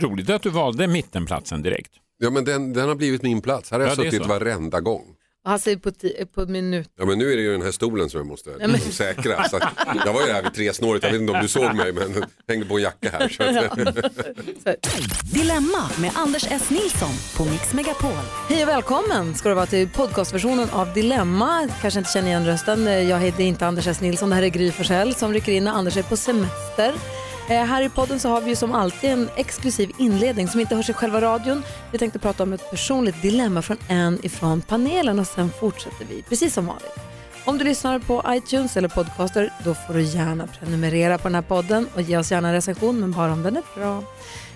Roligt att du valde mittenplatsen direkt. Ja men den, den har blivit min plats. Här har jag Ja, det är suttit så. varenda gång. Han säger på, ti- på minut. Ja men nu är det ju den här stolen som jag måste men- liksom säkra. Så att, jag var ju här vid tre snåret, jag vet inte om du såg mig men hängde på en jacka här. Så att, Dilemma med Anders S. Nilsson på Mix Megapol. Hej och välkommen ska du vara till podcastversionen av Dilemma. Kanske inte känner igen rösten. Jag heter inte Anders S. Nilsson, det här är Gry Forssell som rycker in när Anders är på semester. Eh, här i podden så har vi ju som alltid en exklusiv inledning som inte hörs i själva radion. Vi tänkte prata om ett personligt dilemma från en ifrån panelen och sen fortsätter vi precis som vanligt. Om du lyssnar på iTunes eller podcaster då får du gärna prenumerera på den här podden och ge oss gärna en recension men bara om den är bra.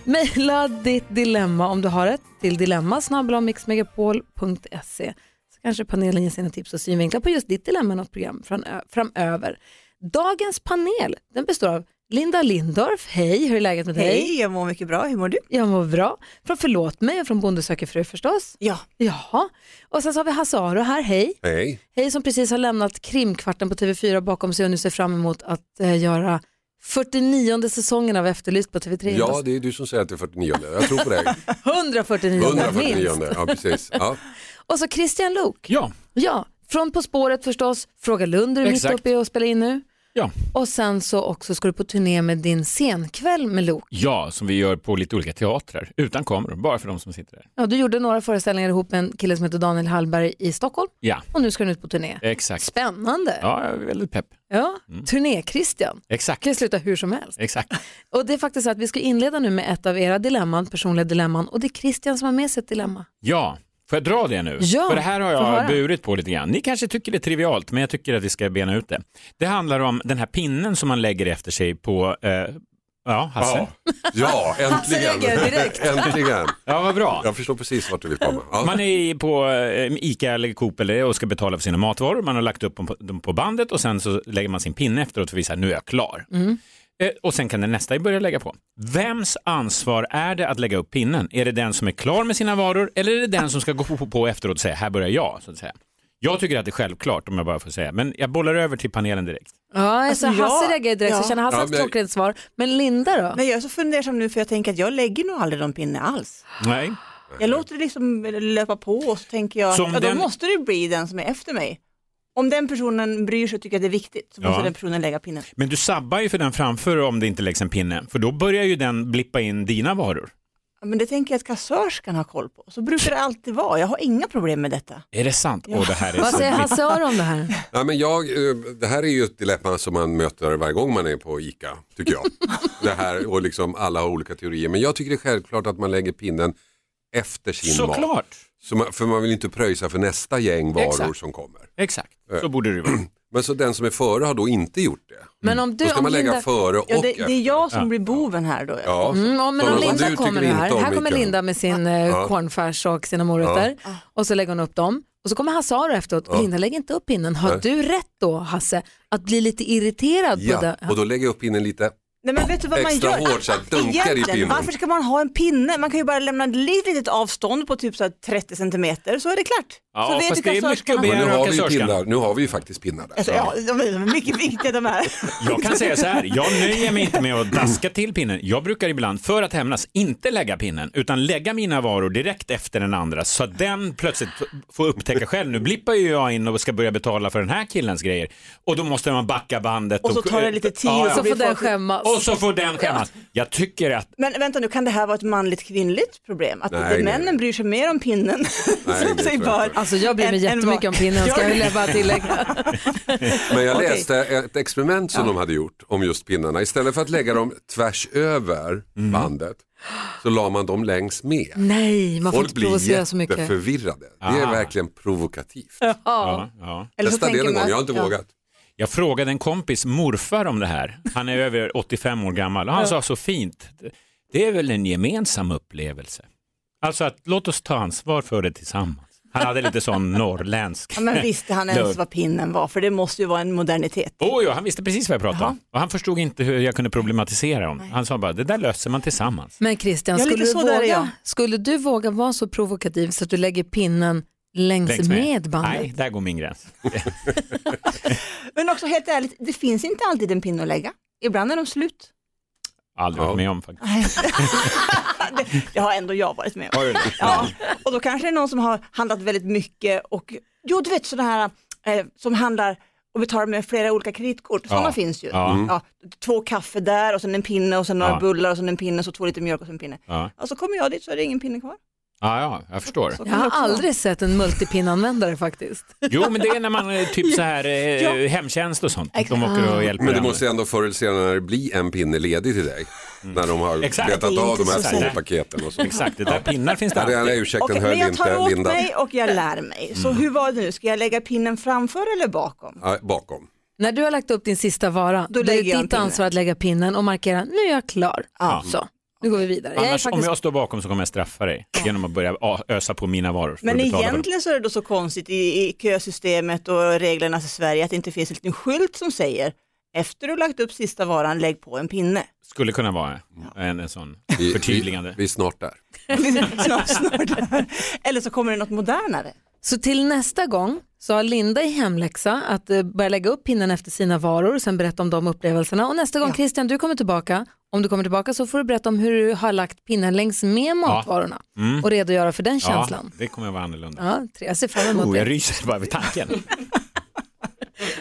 Maila ditt dilemma om du har ett till dilemma mixmegapol.se så kanske panelen ger sina tips och synvinklar på just ditt dilemma i något program framöver. Dagens panel den består av Linda Lindorff, hej, hur är läget med dig? Hej, jag mår mycket bra. Hur mår du? Jag mår bra. Från Förlåt mig och från Bonde söker fru förstås. Ja. Jaha. Och sen så har vi Hasse Aro här, hej. hej. Hej som precis har lämnat krimkvarten på TV4 bakom sig och nu ser fram emot att eh, göra 49 säsongen av Efterlyst på TV3. Ja det är du som säger att det är 49. Jag tror på dig. 149 149. minst. Ja precis. Ja. Och så Christian Luuk. Ja, Ja, från På spåret förstås. Fråga Lund är du mitt uppe i och spela in nu. Ja. Och sen så också ska du på turné med din scenkväll med Luuk. ja, som vi gör på lite olika teatrar, utan kameror, bara för de som sitter där. Ja, du gjorde några föreställningar ihop med en kille som heter Daniel Hallberg i Stockholm Ja, och nu ska du ut på turné. exakt. Spännande. Ja, jag är väldigt pepp. Ja, turné-Christian. Exakt. kan sluta hur som helst. Exakt. Och det är faktiskt så att vi ska inleda nu med ett av era dilemman, personliga dilemman och det är Christian som har med sig ett dilemma. Ja, får jag dra det nu? Ja, För det här har jag burit på lite grann. Ni kanske tycker det är trivialt, men jag tycker att vi ska bena ut det. Det handlar om den här pinnen som man lägger efter sig på, eh, ja, Hasse? Ja, ja äntligen. äntligen. Ja, vad bra. Jag förstår precis vart du vill komma. Ja. Man är på eh, Ica eller Coop eller och ska betala för sina matvaror. Man har lagt upp dem på, bandet och sen så lägger man sin pinne efteråt för att visa att nu är jag klar. Eh, Och sen kan den nästa börja lägga på. Vems ansvar är det att lägga upp pinnen? Är det den som är klar med sina varor eller är det den som ska gå på, på efteråt och säga här börjar jag? Så att säga. Jag tycker att det är självklart om jag bara får säga, men jag bollar över till panelen direkt. Ja, alltså, Alltså, Hasse jag- reagerar direkt, så ja. jag känner Hasse Ja, ett men- klockrent svar. Men Linda då? Men jag är så fundersam nu för jag tänker att jag lägger nog aldrig någon pinne alls. Nej. Jag låter det liksom löpa på och så tänker jag, Som ja, då den- måste det bli den som är efter mig. Om den personen bryr sig och tycker att det är viktigt så Ja. måste den personen lägga pinnen. Men du sabbar ju för den framför om det inte läggs en pinne, för då börjar ju den blippa in dina varor. Ja, Men det tänker jag att kassörskan har koll på. Så brukar det alltid vara. Jag har inga problem med detta. Är det sant? Ja. Åh, det här är Vad så säger. Hasse Aro om det här? Ja, men jag, eh, det här är ju ett dilemma som man möter varje gång man är på ICA, tycker jag. det här och liksom alla har olika teorier. Men jag tycker det är självklart att man lägger pinnen efter sin mat. Såklart. Så man, för man vill inte pröjsa för nästa gäng varor Exakt. som kommer. Exakt, så borde det vara. Men så den som är före har då inte gjort det. Men om du, Då ska om man lägga Linda... före och Ja, det, efter. det är jag som blir boven här då. Ja, Mm, ja, men så- om Linda du kommer nu här, om här kommer. Linda med sin eh, Ja. cornfärs och sina morötter och så lägger hon upp dem och så kommer Hasse Aro efteråt och Linda lägger inte upp pinnen. Har Nej. du rätt då Hasse att bli lite irriterad på Ja, det? och då lägger jag upp pinnen lite. Nej, men vet du vad man Extra gör? hårt så att dunkar i Egentligen, pinnen. Varför ska man ha en pinne? Man kan ju bara lämna ett litet, litet avstånd på typ så här 30 centimeter så är det klart. Ja, så vet fast det är mycket att- Men nu begära har, vi ju pinnar, nu har vi ju faktiskt pinnar där. Alltså, ja, de är mycket viktiga de här. Jag kan säga så här, jag nöjer mig inte med att daska till pinnen. Jag brukar ibland, för att hämnas, inte lägga pinnen, utan lägga mina varor direkt efter den andra, så att den plötsligt får upptäcka själv. Nu blippar ju jag in och ska börja betala för den här killens grejer. Och då måste man backa bandet. Och så tar det lite tid och Så får den skämmas. Och så får den skämmas. Jag tycker att Men vänta nu, kan det här vara ett manligt kvinnligt problem? Att Nej, männen nej. bryr sig mer om pinnen Nej, som sig bör. Alltså jag bryr mig jättemycket om vad- pinnen ska Ja. jag vilja bara tillägga. Men jag läste ett experiment som de hade gjort om just pinnarna. Istället för att lägga dem tvärs över Mm. bandet så la man dem längs med. Nej, man får Folk inte blir provocera så mycket. jätteförvirrade. Det är Ah. verkligen provokativt. Ja. Ja, ja. Eller så Testa det någon gång, jag har inte ja. vågat. Jag frågade en kompis morfar om det här. Han är över 85 år gammal och han sa så fint. Det är väl en gemensam upplevelse. Alltså att låt oss ta ansvar för det tillsammans. Han hade lite sån norrländsk. Ja, men visste han ens vad pinnen var? För det måste ju vara en modernitet. Oh, ja, han visste precis vad jag pratade om. Jaha. Och han förstod inte hur jag kunde problematisera om. Han sa bara, det där löser man tillsammans. Men Christian, skulle du, våga, skulle du våga vara så provokativ så att du lägger pinnen längs, Längs med. bandet? Nej, där går min gräns. Men också helt ärligt, det finns inte alltid en pinne att lägga. Ibland är de slut. Aldrig varit med om faktiskt. det har ändå jag varit med om. Har du det? Ja, och då kanske det är någon som har handlat väldigt mycket och, jo du vet sådana här eh, som handlar och betalar med flera olika kreditkort, sådana Ja. finns ju. Ja. Ja, två kaffe där och sen en pinne och sen några Ja. bullar och sen en pinne och så två liter mjölk och sen en pinne. Ja. Och så kommer jag dit så är det ingen pinne kvar. Ja, ja, jag förstår. Jag har aldrig sett en multipinanvändare faktiskt. Jo, men det är när man eh, typ så här eh, hemtjänst och sånt. De åker och hjälper Men det måste ändå förr eller senare när det blir en pinne ledig till dig. När de har Exakt. betat av de här små paketen och så. Exakt, det där pinnar finns det Ja, det är alltid. ursäkten Okej, höll men jag tar åt Linda. mig och jag lär mig. Så hur var det nu, ska jag lägga pinnen framför eller bakom? Ja, bakom. När du har lagt upp din sista vara, då, Då är det ditt ansvar att lägga pinnen och markera, nu är jag klar. Ja. Så, nu går vi vidare. Jag Annars, faktiskt... om jag står bakom så kommer jag straffa dig genom att börja ösa på mina varor. Men egentligen så är det då så konstigt i, i kösystemet och reglerna i Sverige att det inte finns en liten skylt som säger efter du lagt upp sista varan, lägg på en pinne. Skulle kunna vara en, en sån Vi, förtydligande. vi, vi är snart där. snart, snart där. Eller så kommer det något modernare. Så till nästa gång så har Linda i hemläxa att eh, börja lägga upp pinnen efter sina varor, sen berätta om de upplevelserna. Och nästa gång Ja. Christian, du kommer tillbaka, om du kommer tillbaka så får du berätta om hur du har lagt pinnen längs med matvarorna Mm. och redogöra för den Ja, känslan. det kommer att vara annorlunda. Ja, tre- jag ser fram emot Oh, jag det. ryser bara vid tanken.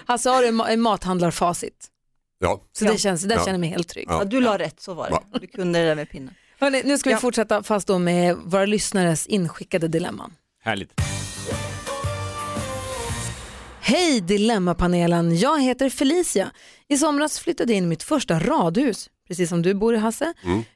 Hasse, har du ma- en mathandlarfacit? Ja. Så Ja. det känns, där Ja. känner jag mig helt trygg. Ja. Ja, du la rätt, så var det. Du kunde det där med pinnen. Hörrni, nu ska vi Ja. fortsätta fast då med våra lyssnares inskickade dilemman. Härligt. Hej Dilemmapanelen, jag heter Felicia. I somras flyttade jag in i mitt första radhus, precis som du bor i Hasse.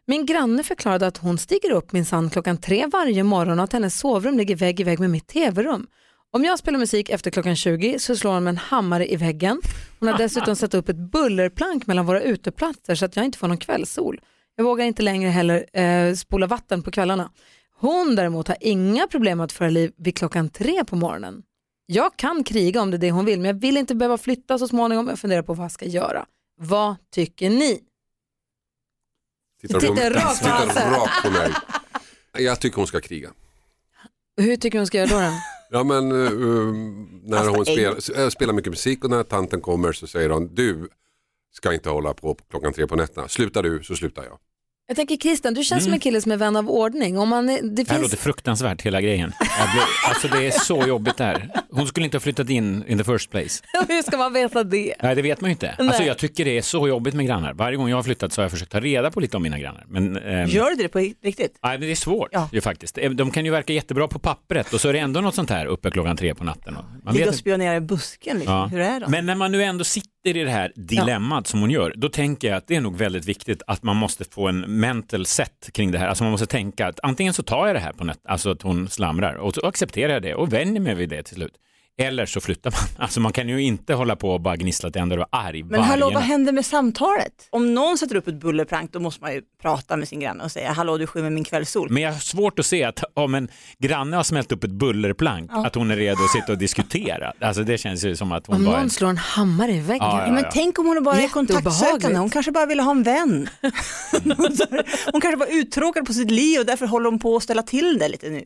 Min granne förklarade att hon stiger upp minsann klockan tre varje morgon och att hennes sovrum ligger vägg i vägg med mitt tv-rum. Om jag spelar musik efter klockan 20 så slår hon med en hammare i väggen. Hon har dessutom satt upp ett bullerplank mellan våra uteplatser så att jag inte får någon kvällssol. Jag vågar inte längre heller eh, spola vatten på kvällarna. Hon däremot har inga problem att föra liv vid klockan tre på morgonen. Jag kan kriga om det är det hon vill, men jag vill inte behöva flytta så småningom. Jag funderar på vad jag ska göra. Vad tycker ni? Tittar, Tittar på, rakt på tittar rakt på mig. Jag tycker hon ska kriga. Hur tycker du hon ska göra då? då? Ja men uh, när hon spelar, äh, spelar mycket musik och när tanten kommer så säger hon du ska inte hålla på klockan tre på nätterna. Slutar du så slutar jag. Jag tänker Christian, du känns som en kille som är vän av ordning. Om man, det Det här finns... låter fruktansvärt hela grejen. Blir, alltså det är så jobbigt det här. Hon skulle inte ha flyttat in in the first place. Hur ska man veta det? Nej det vet man ju inte. Alltså jag tycker det är så jobbigt med grannar. Varje gång jag har flyttat så har jag försökt ta reda på lite om mina grannar. Men, ehm, Gör du det på riktigt? Nej, men det är svårt Ja. ju faktiskt. Eh, De kan ju verka jättebra på pappret och så är det ändå något sånt här uppe klockan tre på natten. Och Man Ligga och spionera i busken, liksom. Ja. hur är de? Men när man nu ändå sitter i det här dilemmat som hon gör, då tänker jag att det är nog väldigt viktigt att man måste få en mental set kring det här. Alltså man måste tänka att antingen så tar jag det här på nätet, alltså att hon slamrar och så accepterar jag det och vänjer mig vid det till slut. Eller så flyttar man. Alltså man kan ju inte hålla på och bara gnissla tänder och vara arg Men hallå, vad händer med samtalet? Om någon sätter upp ett bullerprank då måste man ju prata med sin granne och säga hallå du skymmer min kvällssol. Men jag har svårt att se att om en granne har smält upp ett bullerplank, att hon är redo att sitta och diskutera. Alltså det känns ju som att hon Om bara... någon slår en hammare i väggen. Ja, Ja, men tänk om hon bara är kontaktsökande, hon kanske bara vill ha en vän. hon kanske var uttråkad på sitt liv och därför håller hon på att ställa till det lite nu.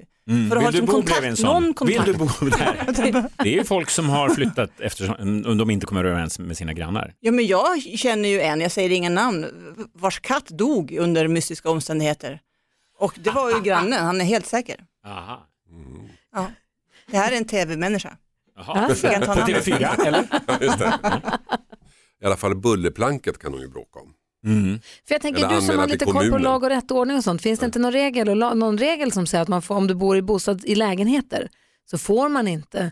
För att ha Vill du liksom bo kontakt, bredvid en sån? Vill du bo där? Det är ju folk som har flyttat eftersom de inte kommer överens med sina grannar. Ja men jag känner ju en, jag säger inga namn, vars katt dog under mystiska omständigheter. Och det var ju grannen, han är helt säker. Aha. Ja. Det här är en tv-människa. Alltså. På namnet. TV4 eller? Ja, just det. I alla fall bullerplanket kan hon ju bråka om. Mm. För jag tänker, Eller du som har lite koll på lag och rätt och ordning och sånt, finns det inte någon regel, och la- någon regel som säger att man får, om du bor i bostad i lägenheter så får man inte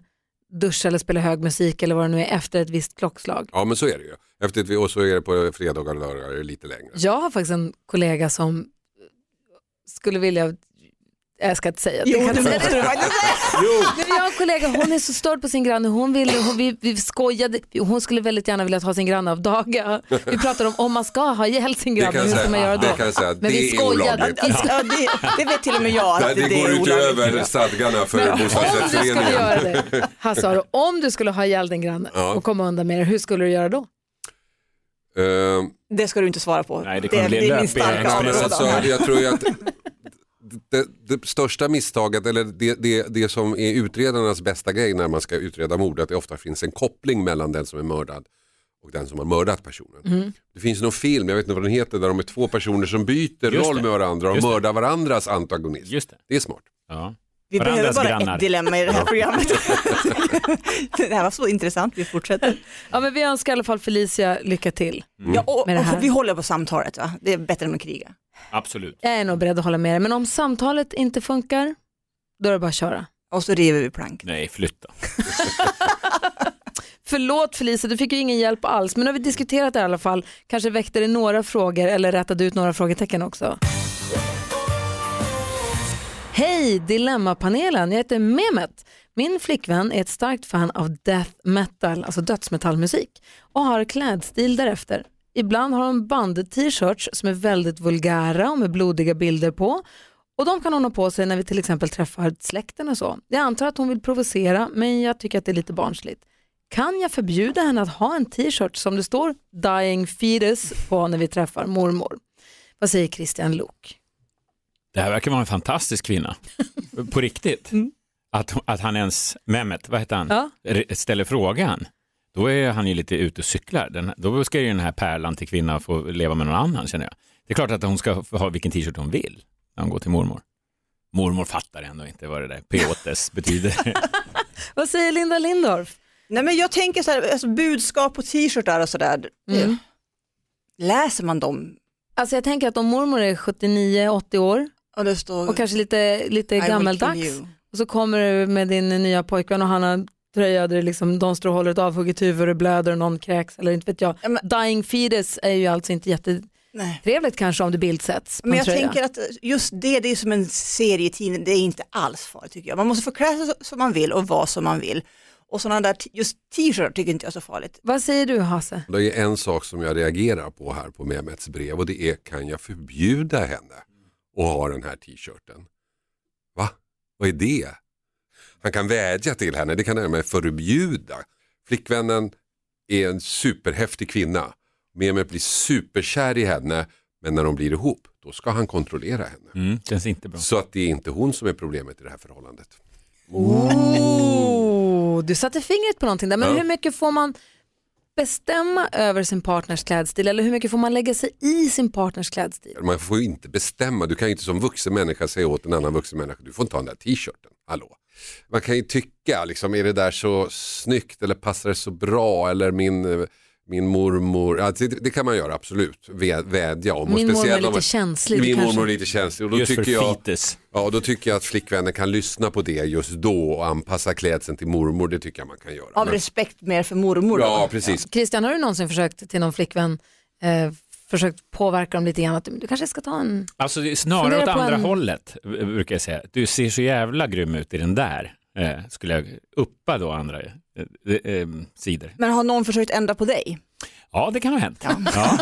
duscha eller spela hög musik eller vad det nu är efter ett visst klockslag. Ja men så är det ju. Efter ett, och så är det på fredagar och lördagar lite längre. Jag har faktiskt en kollega som skulle vilja, jag ska inte säga det. Jo, kan det inte säga. Nej, men Jag har en kollega, hon är så störd på sin granne. Hon vill, hon, vi, vi skojade, hon skulle väldigt gärna vilja ta sin granne av daga. Vi pratade om om man ska ha ihjäl sin Det granne, kan jag hur ska man göra då? det kan jag säga. Men vi det är skojade. olagligt. Ja, det, det vet till och med jag. Det, Att det, det, går är utöver stadgarna för Om du skulle bostadsrättsföreningen. göra det, Hasse Aro, om du skulle ha ihjäl din granne Ja. och komma undan med det, hur skulle du göra då? Eh, Det ska du inte svara på. Nej, det kommer bli det är min starka Expressen. alltså, område. jag tror att det, det största misstaget, eller det, det, det som är utredarnas bästa grej när man ska utreda mord, att det ofta finns en koppling mellan den som är mördad och den som har mördat personen. Mm. Det finns någon film, jag vet inte vad den heter, där de är två personer som byter Just roll det. med varandra och Just det. mördar varandras antagonist. Just det. Det är smart. Ja. Vi behöver bara grannar. ett dilemma i det här programmet. det här var så intressant, vi fortsätter. Ja, men vi önskar i alla fall Felicia lycka till. Ja, och, Med det här. och vi håller på samtalet, va? det är bättre än att kriga. Absolut. Jag är nog beredd att hålla med dig, men om samtalet inte funkar, då är det bara att köra. Och så river vi plank. Nej, flytta. Förlåt Felicia, du fick ju ingen hjälp alls, men nu har vi diskuterat det i alla fall. Kanske väckte det några frågor eller rättade ut några frågetecken också. Hej Dilemmapanelen, jag heter Mehmet. Min flickvän är ett starkt fan av death metal, alltså dödsmetallmusik och har klädstil därefter. Ibland har hon band-t-shirts som är väldigt vulgära och med blodiga bilder på och de kan hon ha på sig när vi till exempel träffar släkten och så. Jag antar att hon vill provocera men jag tycker att det är lite barnsligt. Kan jag förbjuda henne att ha en t-shirt som det står dying fetus på när vi träffar mormor? Vad säger Christian Lok? Det här verkar vara en fantastisk kvinna. På riktigt. Att, att han ens, Mehmet, vad heter han, Ja. Ställer frågan. Då är han ju lite ute och cyklar. Den, då ska ju den här pärlan till kvinna få leva med någon annan känner jag. Det är klart att hon ska ha vilken t-shirt hon vill när hon går till mormor. Mormor fattar ändå inte vad det där peotes betyder. Vad säger Linda Lindorff? Nej men jag tänker så här, alltså budskap på t-shirtar och sådär. Mm. Läser man dem? Alltså jag tänker att om mormor är 79-80 år Och det står och kanske lite, lite you. och så kommer du med din nya pojkvän och han har tröja där det liksom, de står och håller ett avhugget huvud och det blöder och någon kräks eller inte vet jag. Ja, men- Dying fetus är ju alltså inte jättetrevligt Nej. kanske om det bildsätts Men en jag tröja. tänker att just det, det är som en serietidning, det är inte alls farligt tycker jag. Man måste få klä sig så- som man vill och vara som man vill. Och sådana där, just t-shirtar tycker inte jag är så farligt. Vad säger du Hasse? Det är en sak som jag reagerar på här på Mehmets brev och det är kan jag förbjuda henne att ha den här t-shirten? Va? Vad är det? Han kan vädja till henne, det kan han med förbjuda. Flickvännen är en superhäftig kvinna. Mehmet blir superkär i henne men när de blir ihop då ska han kontrollera henne. Mm, känns inte bra. Så att det är inte hon som är problemet i det här förhållandet. Oh, du satte fingret på någonting där, men Ja. hur mycket får man bestämma över sin partners klädstil eller hur mycket får man lägga sig i sin partners klädstil? Man får ju inte bestämma, du kan ju inte som vuxen människa säga åt en annan vuxen människa, du får inte ha den där t-shirten, hallå. Man kan ju tycka, liksom, är det där så snyggt eller passar det så bra eller min, eh, min mormor, ja, det, det kan man göra absolut, Vä, vädja om. Min mormor är lite känslig, Min kanske. mormor är lite känslig och då Just tycker, jag, fites. ja, då tycker jag att flickvännen kan lyssna på det just då och anpassa klädseln till mormor, det tycker jag man kan göra. Av Men- respekt mer för mormor. då. ja, precis. Christian, har du någonsin försökt till någon flickvän eh, försökt påverka dem lite grann att du, kanske ska ta en... Alltså snarare åt andra en- hållet eh, brukar jag säga. Du ser så jävla grym ut i den där. Eh, skulle jag uppa då andra eh, eh, sidor. Men har någon försökt ändra på dig? Ja, det kan ha hänt. Ja.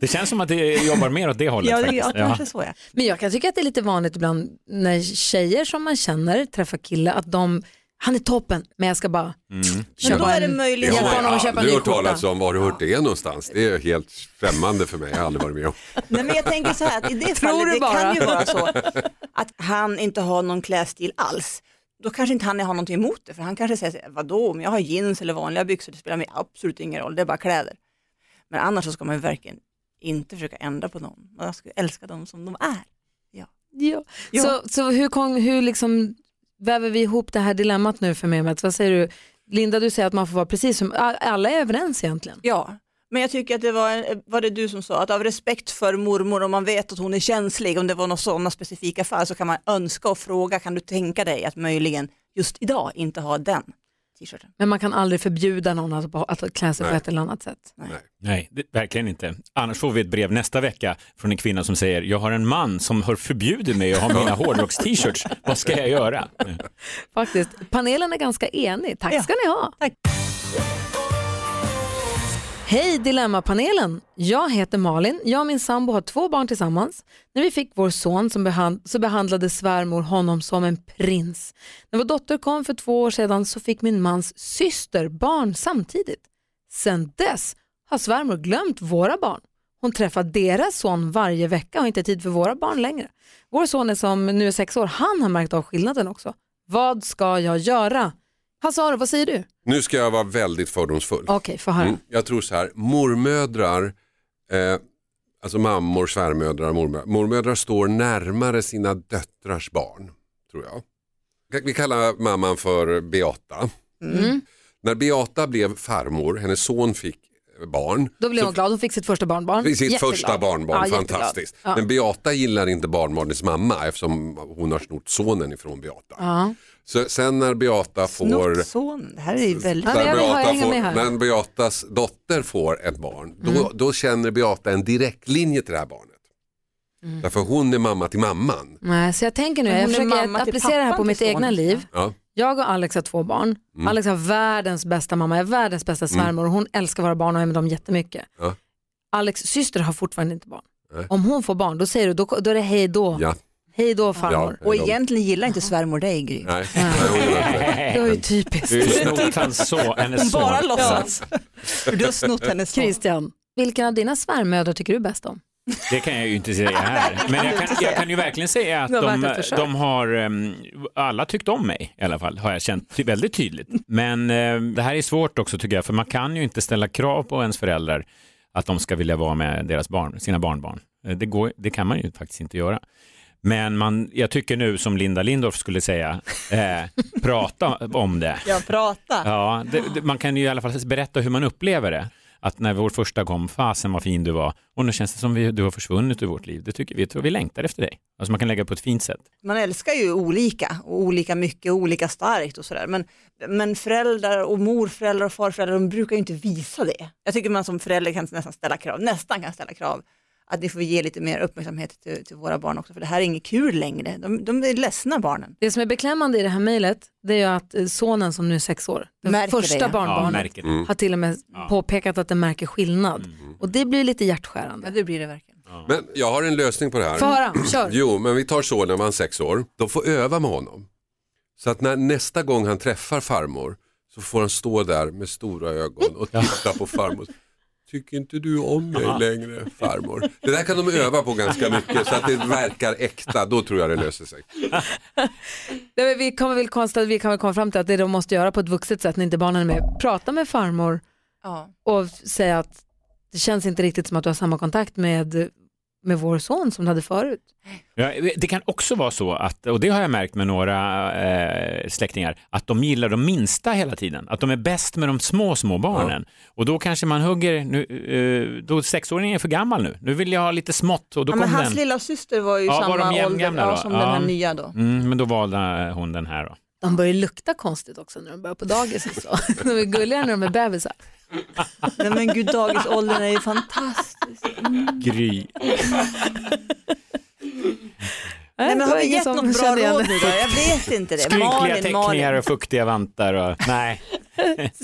Det känns som att det jobbar mer åt det hållet Ja, det, ja, kanske så ja. Men jag kan tycka att det är lite vanligt ibland när tjejer som man känner träffar killar att de, han är toppen men jag ska bara Mm. Men köpa då är det en- Det möjligt. Har honom att jag köpa en aldrig ny hört skjorta. talas om, var du hört det någonstans? Det är helt främmande för mig, jag har aldrig varit med om. Nej, men jag tänker så här, att i det Tror fallet, du det bara? kan ju vara så att han inte har någon klädstil alls. Då kanske inte han har någonting emot det, för han kanske säger, vadå, om jag har jeans eller vanliga byxor, det spelar mig absolut ingen roll, det är bara kläder. Men annars så ska man ju verkligen inte försöka ändra på någon, man ska älska dem som de är. Ja. Ja. Så, så hur, kom, hur liksom väver vi ihop det här dilemmat nu för Mehmet? Vad säger du? Linda, du säger att man får vara precis som, alla är överens egentligen. Ja, men jag tycker att det var, var det du som sa, att av respekt för mormor, om man vet att hon är känslig, om det var några sådana specifika fall, så kan man önska och fråga, kan du tänka dig att möjligen just idag inte ha den t-shirten? Men man kan aldrig förbjuda någon att, att klä sig på Nej. ett eller annat sätt. Nej, det, verkligen inte. Annars får vi ett brev nästa vecka från en kvinna som säger jag har en man som har förbjudit mig att ha mina hårdrocks-t-shirts. Vad ska jag göra? Faktiskt. Panelen är ganska enig. Tack Ja. ska ni ha. Tack. Hej Dilemmapanelen! Jag heter Malin. Jag och min sambo har två barn tillsammans. När vi fick vår son som behand- så behandlade svärmor honom som en prins. När vår dotter kom för två år sedan så fick min mans syster barn samtidigt. Sen dess har svärmor glömt våra barn. Hon träffar deras son varje vecka och har inte tid för våra barn längre. Vår son är som nu är sex år, han har märkt av skillnaden också. Vad ska jag göra? Hasse Aro, vad säger du? Nu ska jag vara väldigt fördomsfull. Okej, få höra. Mm, jag tror så här, mormödrar, eh, alltså mammor, svärmödrar, mormödrar, mormödrar står närmare sina döttrars barn, tror jag. Vi kallar mamman för Beata. Mm. När Beata blev farmor, hennes son fick barn, Då blev så hon glad, hon fick sitt första barnbarn. Sitt Jätteglad. första barnbarn, Ja, fantastiskt. Ja. Men Beata gillar inte barnbarnets mamma eftersom hon har snott sonen ifrån Beata. Ja. Så sen när Beata får... Snoppson, det här är ju väldigt... När Beata får. Mm. när Beatas dotter får ett barn, då, då känner Beata en direktlinje till det här barnet. Mm. Därför hon är mamma till mamman. Nej, så jag tänker nu, jag försöker applicera det här på mitt egna liv. Ja. Jag och Alex har två barn. Mm. Alex har världens bästa mamma, jag är världens bästa svärmor och hon älskar våra barn och är med dem jättemycket. Ja. Alex syster har fortfarande inte barn. Nej. Om hon får barn, då säger du, då, då är det hej då. Ja. Hej då farmor. Ja. Och egentligen gillar inte svärmor dig Gry. Nej, nej, det. Var ju typiskt. Du har snott hans så, hennes Hon bara låtsas. För du har snott hennes son. Christian, vilken av dina svärmödrar tycker du bäst om? Det kan jag ju inte säga här. Men jag kan, jag kan ju verkligen säga att de, de har, em, alla tyckt om mig i alla fall, har jag känt väldigt tydligt. Men eh, det här är svårt också tycker jag, för man kan ju inte ställa krav på ens föräldrar att de ska vilja vara med deras barn, sina barnbarn. Eh, Det, går, det kan man ju faktiskt inte göra. Men man, jag tycker nu, som Linda Lindorff skulle säga, eh, prata om det. Jag pratar. Ja, det, det, man kan ju i alla fall berätta hur man upplever det. Att när vår första kom, fasen vad fin du var och nu känns det som vi, du har försvunnit ur vårt liv. Det tycker vi, tror vi längtar efter dig. Alltså man kan lägga på ett fint sätt. Man älskar ju olika och olika mycket och olika starkt och sådär. Men, men föräldrar och morföräldrar och farföräldrar de brukar ju inte visa det. Jag tycker man som förälder kan nästan ställa krav, nästan kan ställa krav att ni får ge lite mer uppmärksamhet till, till våra barn också för det här är inget kul längre. De, de är ledsna barnen. Det som är beklämmande i det här mejlet, det är ju att eh, sonen som nu är sex år, den Märker det, första ja. Ja, barnbarnet, det. Mm. har till och med påpekat att den märker skillnad. Och det blir lite hjärtskärande. Ja det blir det verkligen. Men jag har en lösning på det här. Få höra, kör. Jo, men vi tar sonen när han är sex år. De får öva med honom. Så att när nästa gång han träffar farmor så får han stå där med stora ögon och titta på farmor. Tycker inte du om mig längre farmor? Det där kan de öva på ganska mycket så att det verkar äkta. Då tror jag det löser sig. Det, men vi, kan väl konstatera, vi kan väl komma fram till att det de måste göra på ett vuxet sätt när inte barnen är med, prata med farmor Ja. och säga att det känns inte riktigt som att du har samma kontakt med, med vår son som du hade förut. Ja, det kan också vara så, att, och det har jag märkt med några eh, släktingar, att de gillar de minsta hela tiden. Att de är bäst med de små, små barnen. Och då kanske man hugger, nu, eh, då sexåringen är för gammal nu, nu vill jag ha lite smått och då Ja, men kom hans den. lilla syster var ju Ja, var samma de ålder ja, som Ja. den här nya då. Mm, men då valde hon den här då. De börjar lukta konstigt också när de börjar på dagis och så. De är gulliga när de är bebisar. Nej men gud dagisåldern är ju fantastisk. Gry. Nej, men det har vi ingen gett något bra råd det. nu då? Jag vet inte det. Skrynkliga Malin, teckningar Malin. och fuktiga vantar och nej,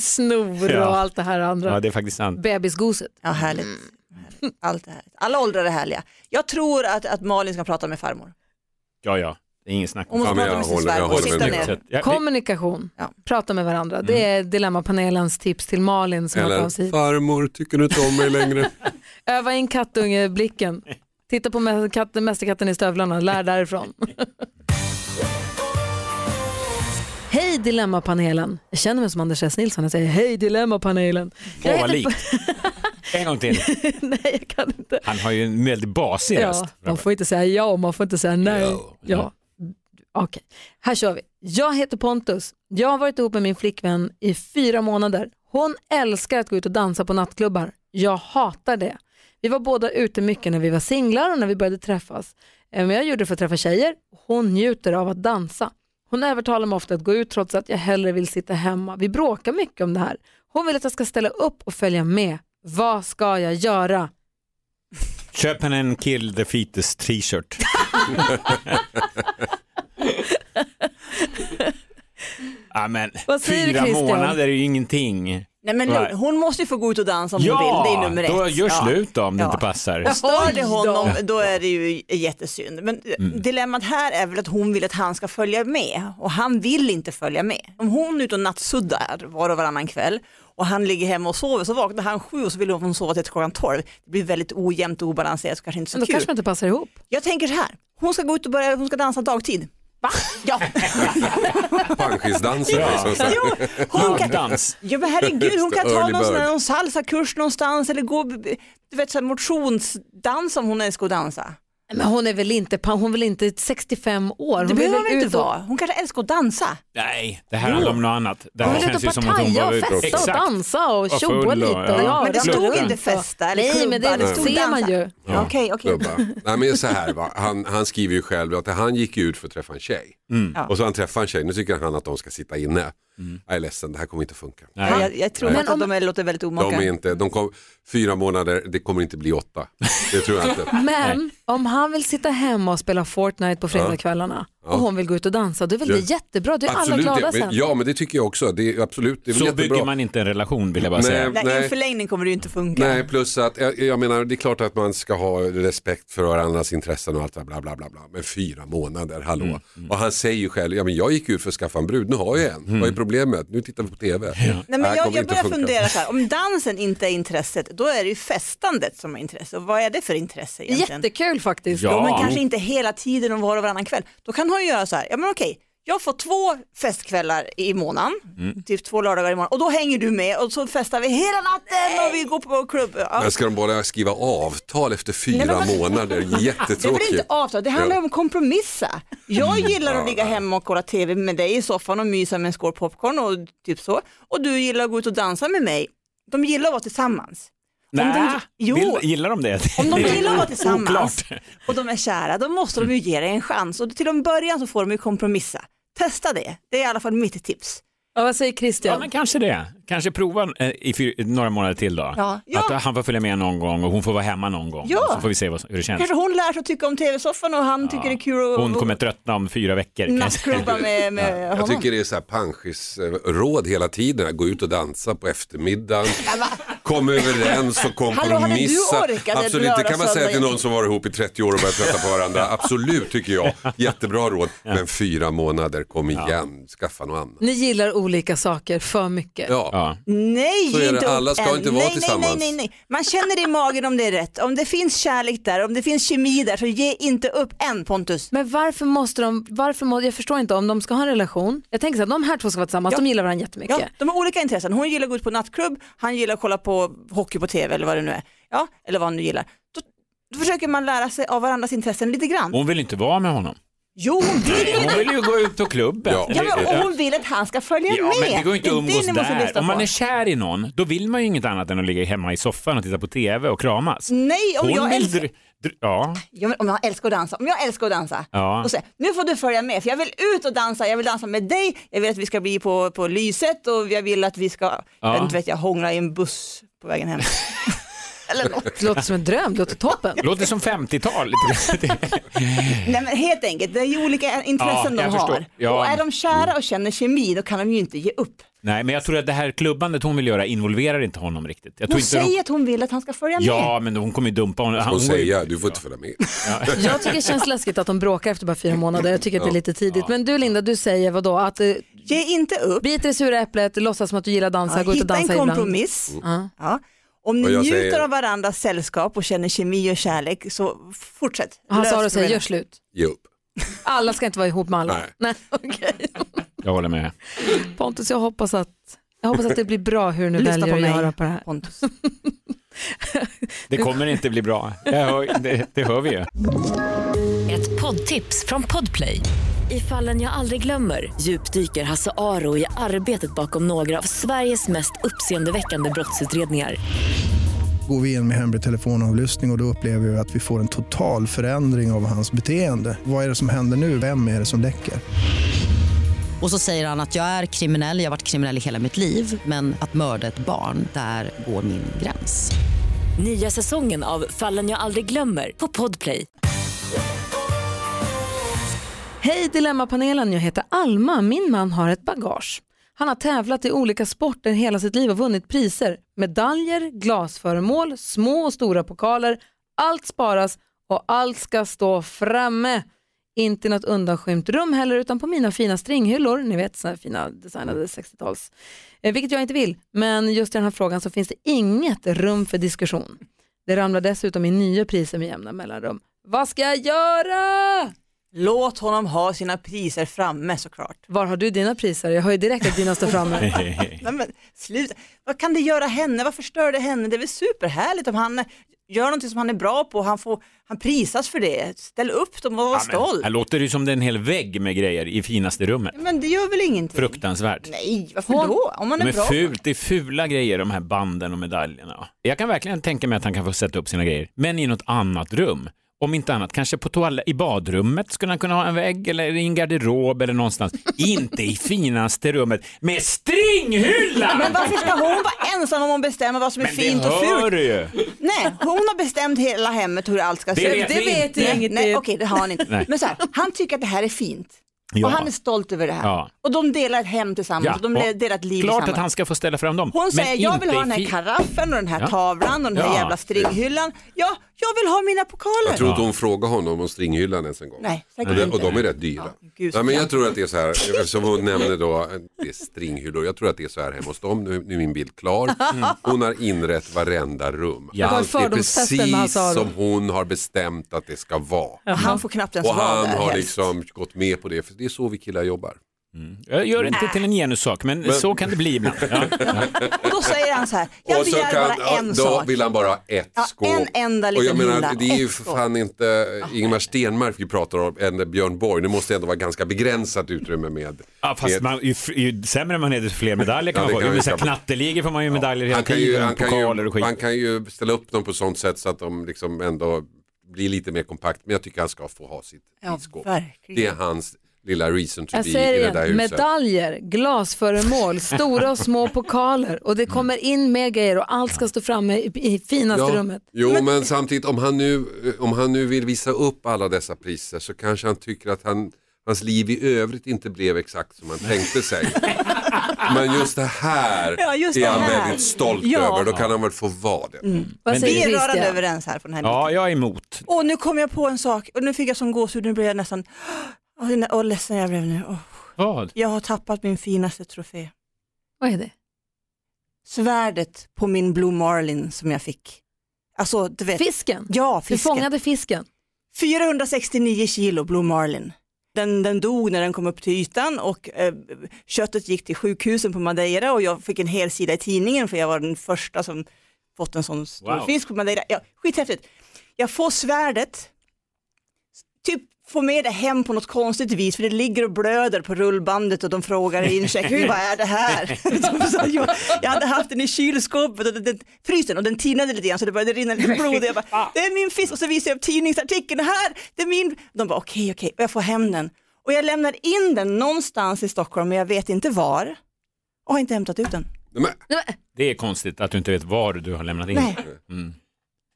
Snor Ja. och allt det här andra. ja, det är faktiskt sant. Bebisgoset. Ja, härligt. härligt. Allt är härligt. Alla åldrar är härliga. Jag tror att, att Malin ska prata med farmor. Ja, ja, det är ingen snack om måste Ja, jag håller- jag håller med ner. Det- Kommunikation, Ja. prata med varandra. Det är Dilemmapanelens tips till Malin som har Eller hit. farmor, tycker du inte om mig längre? Öva in kattungeblicken. Titta på mä- katten, mästerkatten i stövlarna, lär därifrån. Hej Dilemmapanelen. Jag känner mig som Anders S. Nilsson, jag säger hej Dilemmapanelen. Åh, Jag vad likt. En gång till. Nej, jag kan inte. Han har ju en väldigt basig röst. Ja, man får inte säga ja och man får inte säga nej. Ja. Ja. Okej, här kör vi. Jag heter Pontus. Jag har varit ihop med min flickvän i fyra månader. Hon älskar att gå ut och dansa på nattklubbar. Jag hatar det. Vi var båda ute mycket när vi var singlar och när vi började träffas. Eh, Men jag gjorde det för att träffa tjejer. Hon njuter av att dansa. Hon övertalar mig ofta att gå ut trots att jag hellre vill sitta hemma. Vi bråkar mycket om det här. Hon vill att jag ska ställa upp och följa med. Vad ska jag göra? Köp henne en Kill the Fetus t-shirt. ja, men, Vad säger fyra Christian? månader är ju ingenting. Nej, men Nej. hon måste ju få gå ut och dansa om hon Ja, vill. Det är nummer ett. då gör slut då om det inte passar. Och stör det honom då är det ju jättesynd. Men Mm. dilemmat här är väl att hon vill att han ska följa med och han vill inte följa med. Om hon är ute och nattsuddar var och varannan kväll och han ligger hemma och sover så vaknar han sju och så vill hon sova till klockan tolv. Det blir väldigt ojämnt och obalanserat så kanske inte så Men då kul. kanske man inte passar ihop. Jag tänker så här, hon ska gå ut och börja, hon ska dansa dagtid. Va? Ja. Panschisdansen Ja. liksom. Jo, hon kan, Dans. ja men herregud, hon kan ta Early någon, sån bird. här, någon salsakurs någonstans eller gå du vet, så här, motionsdans om hon älskar att dansa. Men hon är väl inte, hon är väl inte 65 år? Det Hon vill behöver hon väl inte och- vara. Hon kanske älskar att dansa. Nej, det här handlar om något annat. Det Hon här vill ut känns och partaja var och festa och Exakt. dansa och Och tjoa och- lite. ja. Och, ja, Men det stod inte festa eller Nej, men det klubba, stod ser man ju. Ja, Okej, okej. Klubba. Nej men så här va, han, han skriver ju själv att han gick ut för att träffa en tjej. Ja. Och så han träffat en tjej, nu tycker han att de ska sitta inne. Jag är ledsen, det här kommer inte funka. Nej. Ja, jag, jag tror om- att de är, låter väldigt omaka. De är inte, de kom, fyra månader, det kommer inte bli åtta. Det tror jag inte. Men om han vill sitta hemma och spela Fortnite på fredagskvällarna och hon vill gå ut och dansa, då är väl det Ja. jättebra? Då är alla Absolut, glada ja, sen. men, ja men det tycker jag också. Det är, absolut, det är Så jättebra. bygger man inte en relation vill jag bara Nej. säga. Nej, I Nej. en förlängning kommer det ju inte funka. Nej, plus att jag, jag menar det är klart att man ska ha respekt för varandras intressen och allt det bla bla bla. bla. Men fyra månader, hallå. Mm, Och han säger ju själv, ja men jag gick ut för att skaffa en brud, nu har jag en. Vad är problemet? Nu tittar vi på TV. Nej, Det men jag, jag börjar fundera så här, om dansen inte är intresset, då är det ju festandet som är intresse. Och vad är det för intresse egentligen? Jättekul faktiskt. Ja. Men kanske inte hela tiden och var och varannan kväll. Då kan hon göra så här, ja men okej, jag får två festkvällar i månaden, Mm. typ två lördagar i månaden och då hänger du med och så festar vi hela natten och vi går på klubb. Ja. Men ska de bara skriva avtal efter fyra Nej, men månader? Det är väl Jättetråkigt. inte avtal, det handlar Ja. om att kompromissa. Jag gillar att ligga hemma och kolla tv med dig i soffan och mysa med en skål popcorn och typ så. Och du gillar att gå ut och dansa med mig. De gillar att vara tillsammans. Nej, de- jo. Vill, gillar de det? Om de att vara tillsammans oklart. och de är kära, då måste de ju ge dig en chans. Och till en början så får de ju kompromissa. Testa det, det är i alla fall mitt tips. Ja, vad säger Ja, Christian? men kanske det. Kanske prova eh, i fyr, några månader till då. Ja. Ja. Att han får följa med någon gång och hon får vara hemma någon gång. Ja. Så får vi se vad, hur det känns. Kanske hon lär sig att tycka om tv-soffan och han tycker det är kul att Hon kommer tröttna om fyra veckor. jag nattklubba med, med Jag honom. tycker det är så här panschis-råd hela tiden. att Gå ut och dansa på eftermiddagen, kom överens och Hallå, hade du kompromissa. Absolut, det kan man säga till någon som varit ihop i 30 år och börjat trötta på varandra. Absolut tycker jag. Jättebra råd. Men fyra månader, kom igen, skaffa något annat. Ni gillar olika saker för mycket. Ja. Ja. Nej, Så är det. Alla ska än. inte vara nej, tillsammans. Nej, nej, nej, nej. Man känner det i magen om det är rätt. Om det finns kärlek där, om det finns kemi där, så ge inte upp än Pontus. Men varför måste de, varför må, jag förstår inte om de ska ha en relation. Jag tänker så att de här två ska vara tillsammans, Ja. de gillar varandra jättemycket. Ja, de har olika intressen. Hon gillar att gå ut på nattklubb, han gillar att kolla på hockey på tv eller vad det nu är. Ja, eller vad han nu gillar. Då, då försöker man lära sig av varandras intressen lite grann. Hon vill inte vara med honom. Jo, hon vill ju Hon vill ju gå ut på klubben. Ja. Ja, men, och hon vill att han ska följa Ja, med. men det går ju inte att är umgås ni måste där. lyssna Om man på. är kär i någon, då vill man ju inget annat än att ligga hemma i soffan och titta på tv och kramas. Nej, om Hon jag vill... älskar... dr- dr- Ja, Ja, men om jag älskar att dansa, om jag älskar att dansa, Ja. och säger nu får du följa med för jag vill ut och dansa, jag vill dansa med dig, jag vill att vi ska bli på, på lyset och jag vill att vi ska, Ja. jag vet inte vet jag, hångla i en buss på vägen hem. Eller något. Det låter som en dröm, det låter toppen. låter som 50-tal. Nej men helt enkelt, det är ju olika intressen Ja, de förstår. har. Ja. Och är de kära och känner kemi då kan de ju inte ge upp. Nej, men jag tror att det här klubbandet hon vill göra involverar inte honom riktigt. Jag tror Hon säger att hon vill att han ska följa med. Ja, men hon kommer ju dumpa honom. Hon ju- säga, du får inte följa med. Jag tycker det känns läskigt att de bråkar efter bara fyra månader. Jag tycker att det är lite tidigt. Men du Linda, du säger vad då? Att eh, Ge inte upp, bita i det sura äpplet, låtsas som att du gillar att dansa, ja, gå ut och hitta en dansa ibland. kompromiss. Ja. Ja. Om ni njuter säger- av varandras sällskap och känner kemi och kärlek så fortsätt. Han sa det och säger, gör slut. Ge upp. Alla ska inte vara ihop med alla. Nej. Nej, okej. Jag håller med. Pontus, jag hoppas, att, jag hoppas att det blir bra hur du nu Lyssna väljer på att mig. göra på det här. Pontus. Det kommer inte bli bra. Jag hör, det, det hör vi ju. Ett poddtips från Podplay. I fallen jag aldrig glömmer djupdyker Hasse Aro i arbetet bakom några av Sveriges mest uppseendeväckande brottsutredningar. Går vi in med hemlig telefonavlyssning och, och då upplever vi att vi får en total förändring av hans beteende. Vad är det som händer nu? Vem är det som läcker? Och så säger han att jag är kriminell, jag har varit kriminell i hela mitt liv men att mörda ett barn, där går min gräns. Nya säsongen av Fallen jag aldrig glömmer på Podplay. Hej Dilemmapanelen, jag heter Alma. Min man har ett bagage. Han har tävlat i olika sporter hela sitt liv och vunnit priser. Medaljer, glasföremål, små och stora pokaler. Allt sparas och allt ska stå framme. Inte i något undanskymt rum heller utan på mina fina stringhyllor. Ni vet sådana här fina designade 60-tals. Eh, vilket jag inte vill. Men just i den här frågan så finns det inget rum för diskussion. Det ramlar dessutom in nya priser med jämna mellanrum. Vad ska jag göra? Låt honom ha sina priser framme såklart. Var har du dina priser? Jag hör ju direkt att dina står framme. Nej, men, sluta. Vad kan det göra henne? Vad förstör det henne? Det är väl superhärligt om han gör någonting som han är bra på. Han, får, han prisas för det. Ställ upp dem och var Ja, stolt. här låter det ju som det är en hel vägg med grejer i finaste rummet. Men det gör väl ingenting? Fruktansvärt. Nej, varför Hon- då? Om man De är är bra. fult, det är fula grejer de här banden och medaljerna. Jag kan verkligen tänka mig att han kan få sätta upp sina grejer, men i något annat rum. Om inte annat, kanske på toalett, i badrummet skulle han kunna ha en vägg eller i en garderob eller någonstans. inte i finaste rummet med stringhylla! Men varför ska hon vara ensam om att bestämma vad som är Men fint det och hör fult? du ju. Nej, hon har bestämt hela hemmet hur allt ska Det se ut. vi vet inte. ju inget. Nej, okej, det har han inte. Nej. Men så här, han tycker att det här är fint. Ja. Och han är stolt över det här. Ja. Och de delar ett hem tillsammans, Ja, och de och delar ett liv Klart tillsammans. att han ska få ställa fram dem. Hon men säger, jag vill ha den här karaffen och den här Ja. tavlan och den här Ja. jävla stringhyllan. Ja, jag vill ha mina pokaler. Jag tror inte hon frågar honom om stringhyllan ens en gång. Nej, Och, inte. och de är rätt dyra. gud, Nej, men jag tror att det är så här, eftersom hon nämner då det är stringhyllor, jag tror att det är så här hemma hos dem, nu, nu är min bild klar. Hon har inrett varenda rum. Ja. Allt är precis Aro. som hon har bestämt att det ska vara. Och han får knappt ens Och vara han där har helst. liksom gått med på det, för det är så vi killar jobbar. Jag gör det inte till en genussak, men, så kan det bli ibland. Ja. Och då säger han så här, jag begär kan, bara ja, en då sak. vill han bara ett Ja, skåp. en enda och jag liten menar, det är ju för fan inte Ingemar Stenmark vi pratar om, än Björn Borg. Det måste ändå vara ganska begränsat utrymme med. Ja, fast med man, ju, ju sämre man är desto fler medaljer kan Ja, man få. kan Ju knatteligor får man ju medaljer hela kan, ju, tiden, han, kan pokaler ju, och skit. han kan ju ställa upp dem på sånt sätt så att de liksom ändå blir lite mer kompakt. Men jag tycker han ska få ha sitt Ja, skåp. Det är hans lilla reason to Jag be säger i det där huset. medaljer, glasföremål, stora och små pokaler och det kommer in mer grejer och allt ska stå framme i, i finaste rummet. Jo, men... samtidigt om han, nu, om han nu vill visa upp alla dessa priser så kanske han tycker att han, hans liv i övrigt inte blev exakt som han tänkte sig. men just det här Ja, just är det han här. väldigt stolt Ja. över. Då kan han väl få vara det. Vad Men Vi är rörande överens här på den här Ja, jag är emot. Och nu kom jag på en sak och nu fick jag som gåshud, nu blev jag nästan, åh oh, oh, ledsen jag blev nu. Åh, Vad? Jag har tappat min finaste trofé. Vad är det? Svärdet på min Blue Marlin som jag fick. Alltså du vet, Fisken? ja Du fisken. fångade fisken? 469 kilo Blue Marlin. Den, den dog när den kom upp till ytan och eh, köttet gick till sjukhusen på Madeira och jag fick en hel sida i tidningen för jag var den första som fått en sån stor Wow. fisk på Madeira. Ja, skithäftigt. Jag får svärdet, typ får med det hem på något konstigt vis för det ligger och blöder på rullbandet och de frågar i incheckningen vad är det här? Jag, hade haft den i kylskåpet och den, den, frysen och den tinade lite grann så det började rinna lite blod. Och jag bara, det är min fisk och så visar jag upp tidningsartikeln här, det är min. De bara okej okej och jag får hem den. Och jag lämnar in den någonstans i Stockholm men jag vet inte var och har inte hämtat ut den. Det är konstigt att du inte vet var du har lämnat in. Nej. Mm.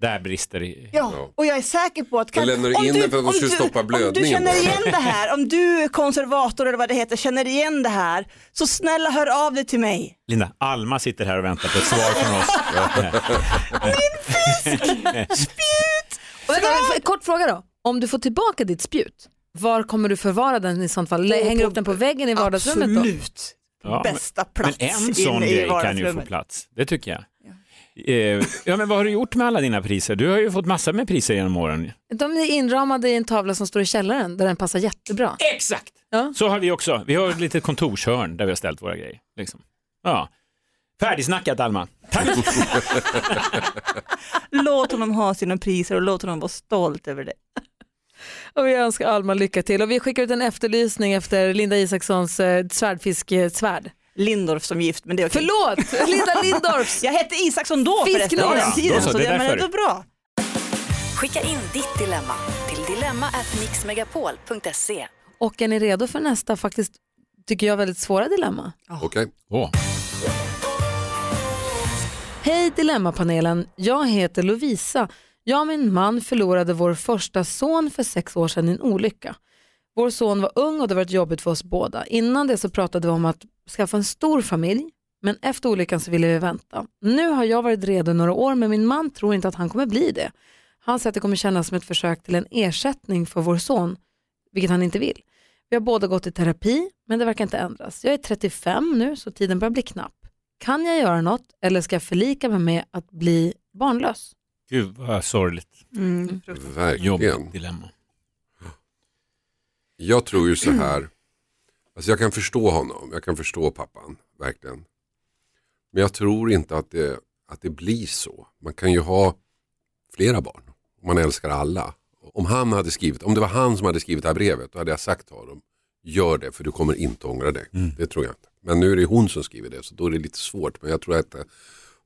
Där brister det. Ja, och jag är säker på att... Jag lämnar om in du- den för att du- stoppa Om du blödningen känner igen det här, om du är konservator eller vad det heter, känner igen det här, så snälla hör av dig till mig. Linda, Alma sitter här och väntar på ett svar från oss. Och vänta, kort fråga då. Om du får tillbaka ditt spjut, var kommer du förvara den i sånt fall? Hänger du upp den på väggen i vardagsrummet då? Absolut. Ja, Bästa men, plats men en sån grej kan ju få plats. Det tycker jag. Eh, ja, men vad har du gjort med alla dina priser? Du har ju fått massor med priser genom åren. De är inramade i en tavla som står i källaren där den passar jättebra. Exakt! Ja. Så har vi också. Vi har ett litet kontorshörn där vi har ställt våra grejer. Liksom. Ja. Färdigsnackat Alma. Tack! Låt honom ha sina priser och låt honom vara stolt över det. Och vi önskar Alma lycka till och vi skickar ut en efterlysning efter Linda Isakssons eh, svärdfiskesvärd. Lindorf som gift, men det är okej. Förlåt, Linda Lindorffs. Jag hette Isaksson då förresten, på den tiden, Då så, så det är men är bra. Skicka in ditt dilemma till dilemma@mixmegapol.se. Och är ni redo för nästa faktiskt, tycker jag, väldigt svåra dilemma? Okej. Åh. Hej Dilemmapanelen, jag heter Lovisa. Jag och min man förlorade vår första son för sex år sedan i en olycka. Vår son var ung och det var varit jobbigt för oss båda. Innan det så pratade vi om att skaffa en stor familj, men efter olyckan så ville vi vänta. Nu har jag varit redo några år men min man tror inte att han kommer bli det. Han säger att det kommer kännas som ett försök till en ersättning för vår son, vilket han inte vill. Vi har båda gått i terapi, men det verkar inte ändras. Jag är 35 nu, så tiden börjar bli knapp. Kan jag göra något eller ska jag förlika mig med att bli barnlös? Gud vad sorgligt. Mm. Verkligen. Jobbigt dilemma. Jag tror ju så här, alltså jag kan förstå honom, jag kan förstå pappan, verkligen. Men jag tror inte att det, att det blir så. Man kan ju ha flera barn, man älskar alla. Om han hade skrivit, om det var han som hade skrivit det här brevet, då hade jag sagt till honom, gör det för du kommer inte ångra dig. Det tror jag inte. Men nu är det hon som skriver det, så då är det lite svårt. Men jag tror att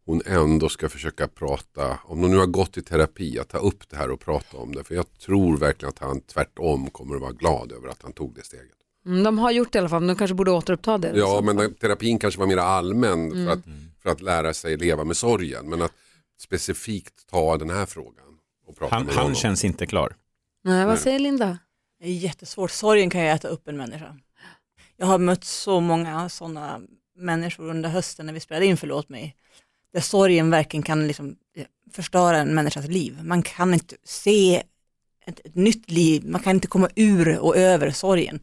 hon ändå ska försöka prata, om hon nu har gått i terapi, att ta upp det här och prata om det. För jag tror verkligen att han tvärtom kommer att vara glad över att han tog det steget. Mm, de har gjort det i alla fall, men de kanske borde återuppta det. Ja, Så. men den- terapin kanske var mer allmän Mm. för, att, för att lära sig leva med sorgen. Men att specifikt ta den här frågan och prata Han, med han honom. känns inte klar. Nej, vad säger Linda? Det är jättesvårt, sorgen kan ju äta upp en människa. Jag har mött så många sådana människor under hösten när vi spelade in Förlåt mig, där sorgen verkligen kan liksom eh, förstöra en människas liv. Man kan inte se ett, ett nytt liv, man kan inte komma ur och över sorgen.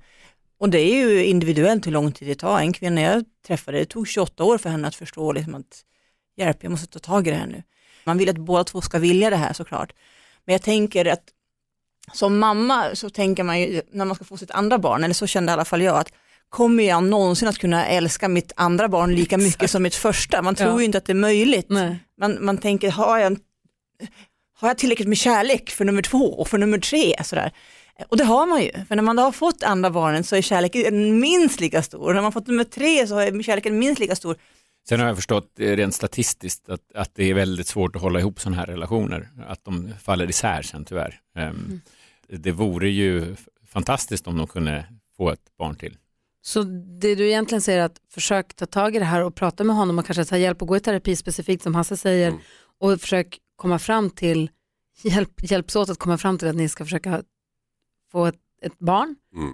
Och det är ju individuellt hur lång tid det tar. En kvinna jag träffade, det tog 28 år för henne att förstå liksom att hjälp, jag måste ta tag i det här nu. Man vill att båda två ska vilja det här såklart. Men jag tänker att som mamma så tänker man ju när man ska få sitt andra barn, eller så kände i alla fall jag, att kommer jag någonsin att kunna älska mitt andra barn lika mycket som mitt första? Man tror Ja. ju inte att det är möjligt. Nej. Man, man tänker, har jag, har jag tillräckligt med kärlek för nummer två och för nummer tre? Sådär. Och det har man ju, för när man då har fått andra barnen så är kärleken minst lika stor. Och när man fått nummer tre så är kärleken minst lika stor. Sen har jag förstått eh, rent statistiskt att, att det är väldigt svårt att hålla ihop sådana här relationer. Att de faller isär sen tyvärr. Ehm, Det vore ju fantastiskt om de kunde få ett barn till. Så det du egentligen säger är att försök ta tag i det här och prata med honom och kanske ta hjälp och gå i terapi specifikt som Hasse säger Mm. och försök komma fram till, hjälp, hjälps åt att komma fram till att ni ska försöka få ett, ett barn. Mm.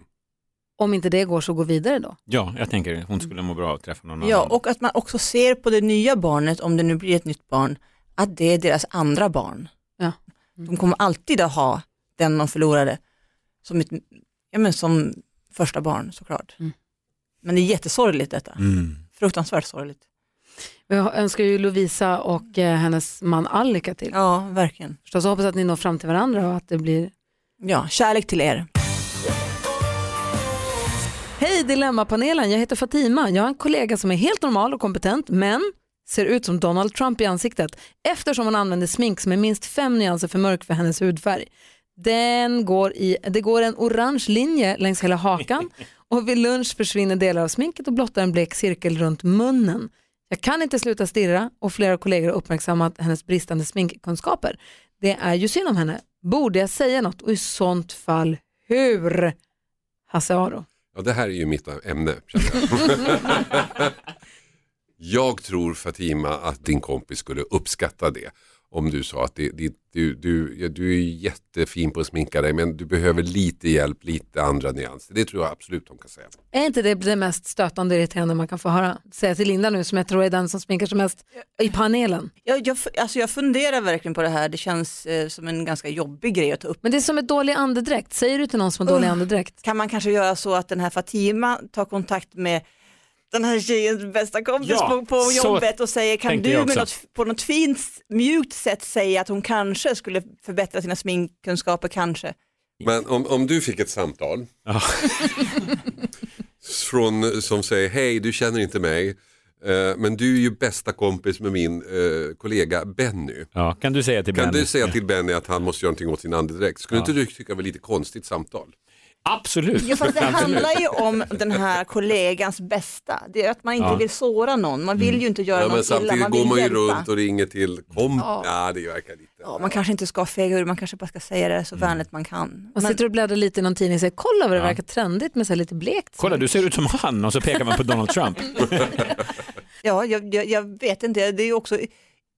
Om inte det går så gå vidare då. Ja, jag tänker hon skulle må bra av att träffa någon Ja, annan. och att man också ser på det nya barnet, om det nu blir ett nytt barn, att det är deras andra barn. Ja. De kommer alltid att ha den de förlorade som, ett, ja, men som första barn såklart. Mm. Men det är jättesorgligt detta, Mm. fruktansvärt sorgligt. Jag önskar ju Lovisa och eh, hennes man all lycka till. Ja, verkligen. Förstås hoppas att ni når fram till varandra och att det blir Ja, kärlek till er. Hej Dilemmapanelen, jag heter Fatima. Jag har en kollega som är helt normal och kompetent men ser ut som Donald Trump i ansiktet eftersom hon använder smink som är minst fem nyanser för mörk för hennes hudfärg. Den går i, det går en orange linje längs hela hakan och vid lunch försvinner delar av sminket och blottar en blek cirkel runt munnen. Jag kan inte sluta stirra och flera kollegor har uppmärksammat hennes bristande sminkkunskaper. Det är ju synd om henne. Borde jag säga något och i sånt fall hur? Hasse Aro. Ja, det här är ju mitt ämne. jag. jag tror Fatima att din kompis skulle uppskatta det. Om du sa att det, det, du, du, ja, du är jättefin på att sminka dig men du behöver lite hjälp, lite andra nyanser. Det tror jag absolut hon kan säga. Är inte det det mest stötande och irriterande man kan få höra? Säga till Linda nu som jag tror är den som sminkar sig mest i panelen. Jag, jag, alltså jag funderar verkligen på det här, det känns eh, som en ganska jobbig grej att ta upp. Men det är som ett dålig andedräkt. Säger du till någon som har dålig Ugh. andedräkt? Kan man kanske göra så att den här Fatima tar kontakt med den här tjejens bästa kompis Ja, på, på jobbet och säger kan du något, på något fint mjukt sätt säga att hon kanske skulle förbättra sina sminkkunskaper kanske. Men om, om du fick ett samtal Ja. från, som säger hej du känner inte mig eh, men du är ju bästa kompis med min eh, kollega Benny. Ja, kan du säga till Kan Benny? du säga till Benny att han måste göra någonting åt sin andedräkt? Skulle Ja. inte du tycka det var lite konstigt samtal? Absolut. Ja, fast det Absolut. handlar ju om den här kollegans bästa. Det är att man inte Ja. vill såra någon, man vill ju inte göra Ja, någon illa, samtidigt man går vill man ju hjälpa. runt och ringer till komp. Ja. Ja. det verkar lite. Ja, man kanske inte ska fega ur, man kanske bara ska säga det så Mm. vänligt man kan. Man Men, sitter och bläddrar lite i någon tidning och säger kolla vad det Ja. verkar trendigt med så här lite blekt. Kolla, du ser ut som han och så pekar man på Donald Trump. ja, jag, jag, jag vet inte, det är ju också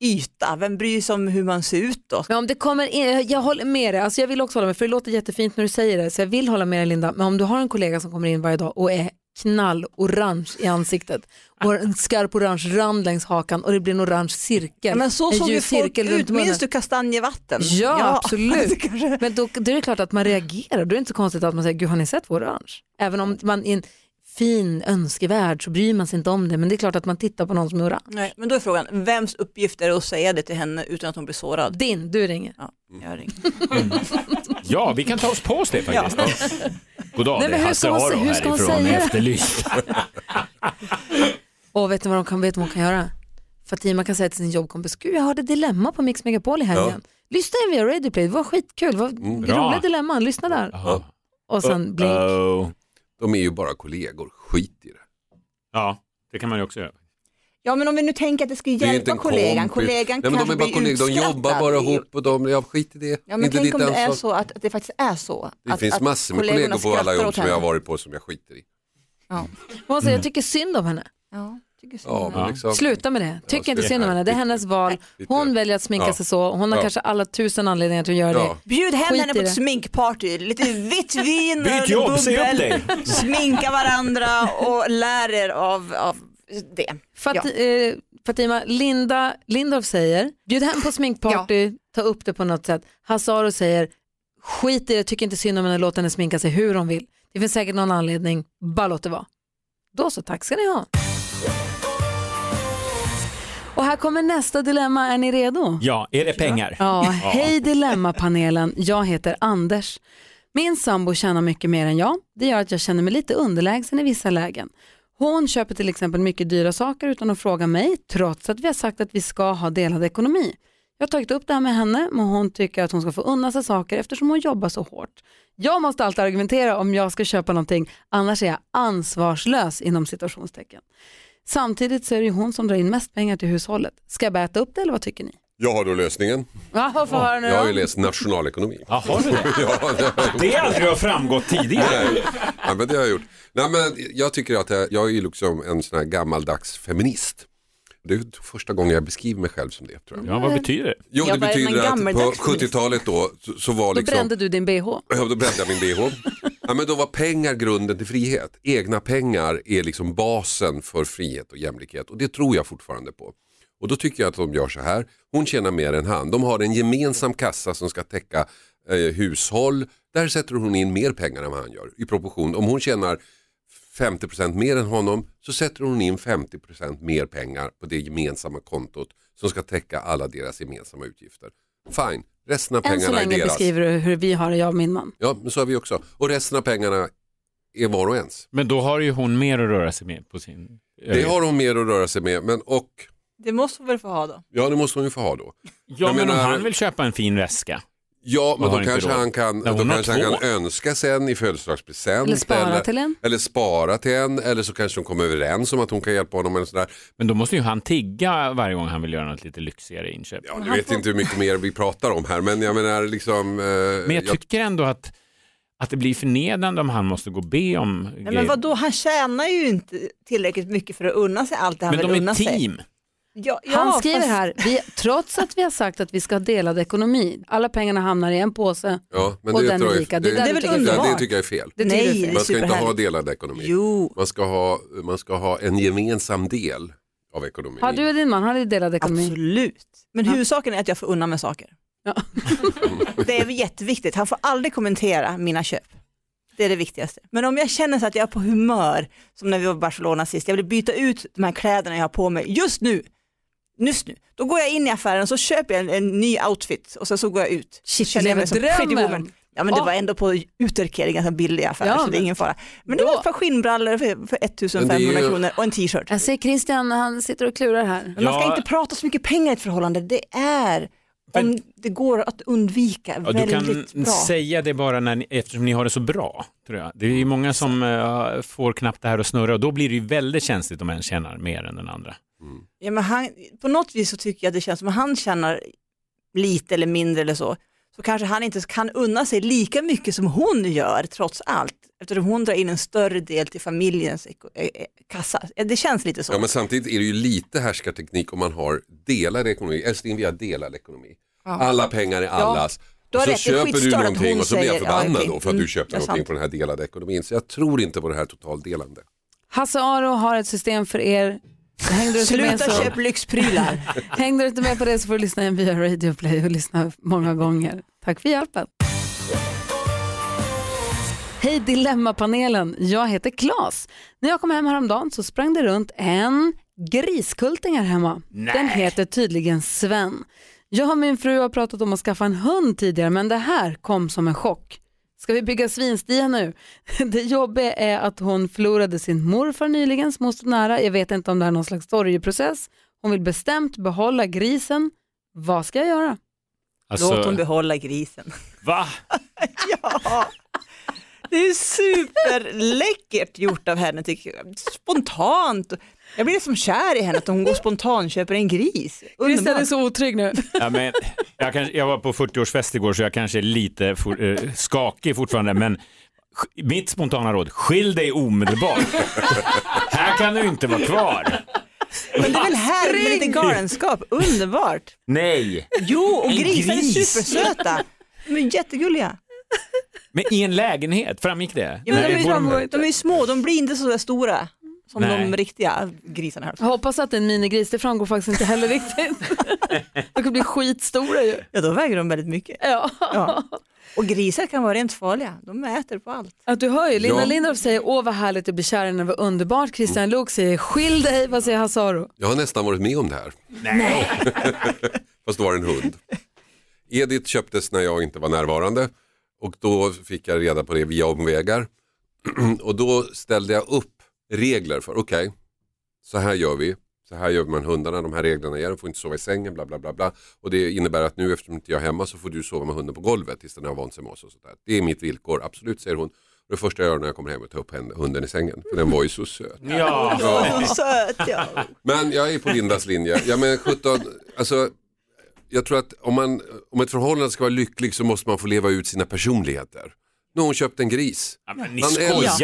yta, vem bryr sig om hur man ser ut då? Men om det kommer in, jag håller med dig, alltså jag vill också hålla med för det låter jättefint när du säger det så jag vill hålla med dig Linda, men om du har en kollega som kommer in varje dag och är knallorange i ansiktet och en skarp orange rand längs hakan och det blir en orange cirkel, Ja, men så såg ju folk ut, minns du kastanjevatten? Ja, absolut. det kanske... Men då, då är det klart att man reagerar, då är det inte så konstigt att man säger, gud har ni sett vår orange? Även om man i en fin, önskevärd så bryr man sig inte om det. Men det är klart att man tittar på någon som är orange. Nej, men då är frågan, vems uppgift är det att säga det till henne utan att hon blir sårad? Din, du ringer. Ja, jag ringer. Ja, vi kan ta oss på oss det faktiskt. God dag, Nej, det är Hasse Aro härifrån? Efterlyst. Och vet du vad de kan, vet vad hon kan göra? Fatima kan säga till sin jobbkompis, gud jag hörde Dilemma på Mix Megapol i helgen. Lyssna in via Radio Play, det var skitkul, det var Bra. roliga dilemman, lyssna där. Jaha. Och sen blink. Uh-oh. De är ju bara kollegor, skit i det. Ja, det kan man ju också göra. Ja men om vi nu tänker att det ska Det är inte hjälpa en kollegan, kompis. kollegan Nej, men de kanske är bara blir kollegor, de jobbar bara ihop och de, ja skit i det. Ja men inte tänk om det är så att, att det faktiskt är så. Det att, finns att massor med kollegorna kollegor på alla skrattar jobb åt som jag har henne. varit på som jag skiter i. Ja, Hon säger, jag tycker synd om henne. ja. Ja, men liksom, Sluta med det. Tycker inte synd om henne. Det är hennes val. Hon väljer att sminka Ja. sig så. Hon har Ja. kanske alla tusen anledningar till att göra Ja. det. Bjud hem Skit henne i på det. ett sminkparty, lite vitt vin, Byt öl, jobb, säg upp bubbel, dig. sminka varandra och lär er av, av det. Fat, Ja. eh, Fatima, Linda Lindorff säger, bjud hem på sminkparty, ta upp det på något sätt. Hasse Aro säger, skit i det, tycker inte synd om henne, låt henne sminka sig hur hon vill. Det finns säkert någon anledning, bara låt det vara. Då så, tack ska ni ha. Och här kommer nästa dilemma, är ni redo? Ja, är det pengar? Ja, hej Dilemmapanelen, jag heter Anders. Min sambo tjänar mycket mer än jag. Det gör att jag känner mig lite underlägsen i vissa lägen. Hon köper till exempel mycket dyra saker utan att fråga mig trots att vi har sagt att vi ska ha delad ekonomi. Jag har tagit upp det här med henne men hon tycker att hon ska få unna sig saker eftersom hon jobbar så hårt. Jag måste alltid argumentera om jag ska köpa någonting annars är jag ansvarslös inom situationstecken. Samtidigt så är det ju hon som drar in mest pengar till hushållet. Ska jag bäta upp det eller vad tycker ni? Jag har då lösningen. Ja, vad får jag höra nu Jag har ju då? läst nationalekonomi. Ja, har du det? Ja, det har jag gjort. Det aldrig har framgått tidigare. Nej, men det har jag gjort. Nej, men jag tycker att jag, jag är ju liksom en sån här gammaldags feminist. Det är första gången jag beskriver mig själv som det tror jag. Ja, vad betyder det? Jo, det betyder att på gammaldags feminist? 70-talet då så, så var Då liksom... brände du din bh. Ja, då brände jag min bh. Ja, men då var pengar grunden till frihet. Egna pengar är liksom basen för frihet och jämlikhet och det tror jag fortfarande på. Och då tycker jag att de gör så här. Hon tjänar mer än han. De har en gemensam kassa som ska täcka eh, hushåll. Där sätter hon in mer pengar än vad han gör i proportion. Om hon tjänar 50% mer än honom så sätter hon in 50% mer pengar på det gemensamma kontot som ska täcka alla deras gemensamma utgifter. Fine, resten av Än så pengarna är länge deras. beskriver du hur vi har det, jag och min man. Ja, men så har vi också. Och resten av pengarna är var och ens. Men då har ju hon mer att röra sig med på sin... Det har hon mer att röra sig med. Men och, Det måste hon väl få ha då? ja det måste hon ju få ha då. Ja, Jag men menar- om han vill köpa en fin väska. Ja, men då kanske råd. han kan, Nej, då kanske han kan önska sen i födelsedagspresent. Eller spara till en. Eller spara till en. Eller så kanske de kommer överens om att hon kan hjälpa honom. Eller sådär. Men då måste ju han tigga varje gång han vill göra något lite lyxigare inköp. Ja, jag vet inte hur mycket mer vi pratar om här. Men jag menar liksom. Eh, Men jag tycker ändå att, att det blir förnedrande om han måste gå och be om Nej, grejer. men vadå, han tjänar ju inte tillräckligt mycket för att unna sig allt det han Men vill de unna är sig. team. Ja, ja, Han skriver fast- här, vi, trots att vi har sagt att vi ska ha delad ekonomi, alla pengarna hamnar i en påse. ja, men och det, den är lika. Det är det, Det är väl ja, det underbart. tycker jag är fel. Det Nej, är det Man ska inte ha delad ekonomi. Jo, Man ska ha, man ska ha en gemensam del av ekonomin. Har du och din man, har ni delad ekonomi? absolut. Men huvudsaken är att jag får unna mig saker. Ja. Det är jätteviktigt. Han får aldrig kommentera mina köp. Det är det viktigaste. Men om jag känner så att jag är på humör, som när vi var i Barcelona sist, jag vill byta ut de här kläderna jag har på mig just nu, just nu, då går jag in i affären och så köper jag en, en ny outfit och sen så går jag ut. Shit, Känner jag lever mig som Pretty drömmen. Woman. Ja men det Åh. var ändå på Uterkär, en ganska billig affär Ja, så det är men- ingen fara. Men det var ett par skinnbrallor för, för 1500 Men det är ju- kronor och en t-shirt. Jag ser Christian, han sitter och klurar här. Men man ska Ja. inte prata så mycket pengar i ett förhållande, det är om det går att undvika Ja, du kan väldigt bra. säga det bara när ni, eftersom ni har det så bra. Tror jag. Det är ju många som eh, får knappt det här att snurra och då blir det ju väldigt känsligt om en tjänar mer än den andra. Ja, men han, på något vis så tycker jag det känns som att han tjänar lite eller mindre eller så, så kanske han inte kan unna sig lika mycket som hon gör trots allt. Eftersom hon drar in en större del till familjens eh, eh, kassa. Ja, Det känns lite så. Ja, men samtidigt är det ju lite härskarteknik om man har delad ekonomi. Älskling, vi har delad ekonomi. Alla pengar är allas. du har och så rätt, köper du någonting och så blir jag säger- ja, förbannad okej. då för att Mm, du köpte är någonting på den här delade ekonomin. Så jag tror inte på det här totaldelande. Hasse Aro har ett system för er. Hängde du inte med Sluta så, köp lyxprylar. hängde du inte med på det så får du lyssna igen via Radio Play och lyssna många gånger. Tack för hjälpen. Hej Dilemmapanelen, jag heter Klas. När jag kom hem häromdagen så sprang det runt en griskulting här hemma. Den heter tydligen Sven. Jag och min fru har pratat om att skaffa en hund tidigare men det här kom som en chock. Ska vi bygga svinstia nu? Det jobbiga är att hon förlorade sin morfar nyligen som hon stod nära. Jag vet inte om det här är någon slags sorgeprocess. Hon vill bestämt behålla grisen. Vad ska jag göra? Alltså, Låt hon behålla grisen. va? Ja, det är superläckert gjort av henne tycker jag. Spontant. Jag blir som kär i henne att hon går spontant och köper en gris. Christian är så otrygg nu. Ja, men, jag, kanske, jag var på 40-årsfest igår så jag kanske är lite for, eh, skakig fortfarande men mitt spontana råd, skilj dig omedelbart. Här kan du inte vara kvar. Men det är väl härligt med lite galenskap, underbart. Nej, Jo, och grisar är gris. supersöta. De är jättegulliga. men i en lägenhet, framgick det? Ja, men Nej, de, är, de är små, de blir inte så där stora som Nej. de riktiga grisarna. här. Jag hoppas att det är en minigris, det framgår faktiskt inte heller riktigt. De kan bli skitstora ju. Ja, då väger de väldigt mycket. Ja. Ja. Och grisar kan vara rent farliga, de äter på allt. Att du hör ju, Linda Ja. Lindorff säger åh vad härligt att bli kär i vad underbart. Christian Luuk säger skilj dig, vad säger Hasse Aro? Jag har nästan varit med om det här. Nej. Fast det var en hund. Edith köptes när jag inte var närvarande och då fick jag reda på det via omvägar. och då ställde jag upp regler för, okej, så här gör vi, så här gör man hundarna, de här reglerna är, de får inte sova i sängen, bla bla bla. bla. Och det innebär att nu eftersom inte jag är hemma så får du sova med hunden på golvet tills den har vant sig med oss. Och sådär. Det är mitt villkor, absolut säger hon. Och det första jag gör när jag kommer hem är att ta upp hunden i sängen, för den var ju så söt. Ja. Ja. Söt ja. Men jag är på Lindas linje. Ja, men 17, alltså, jag tror att om, man, om ett förhållande ska vara lyckligt så måste man få leva ut sina personligheter. Nu har hon köpt en gris. Ja, men Han älskar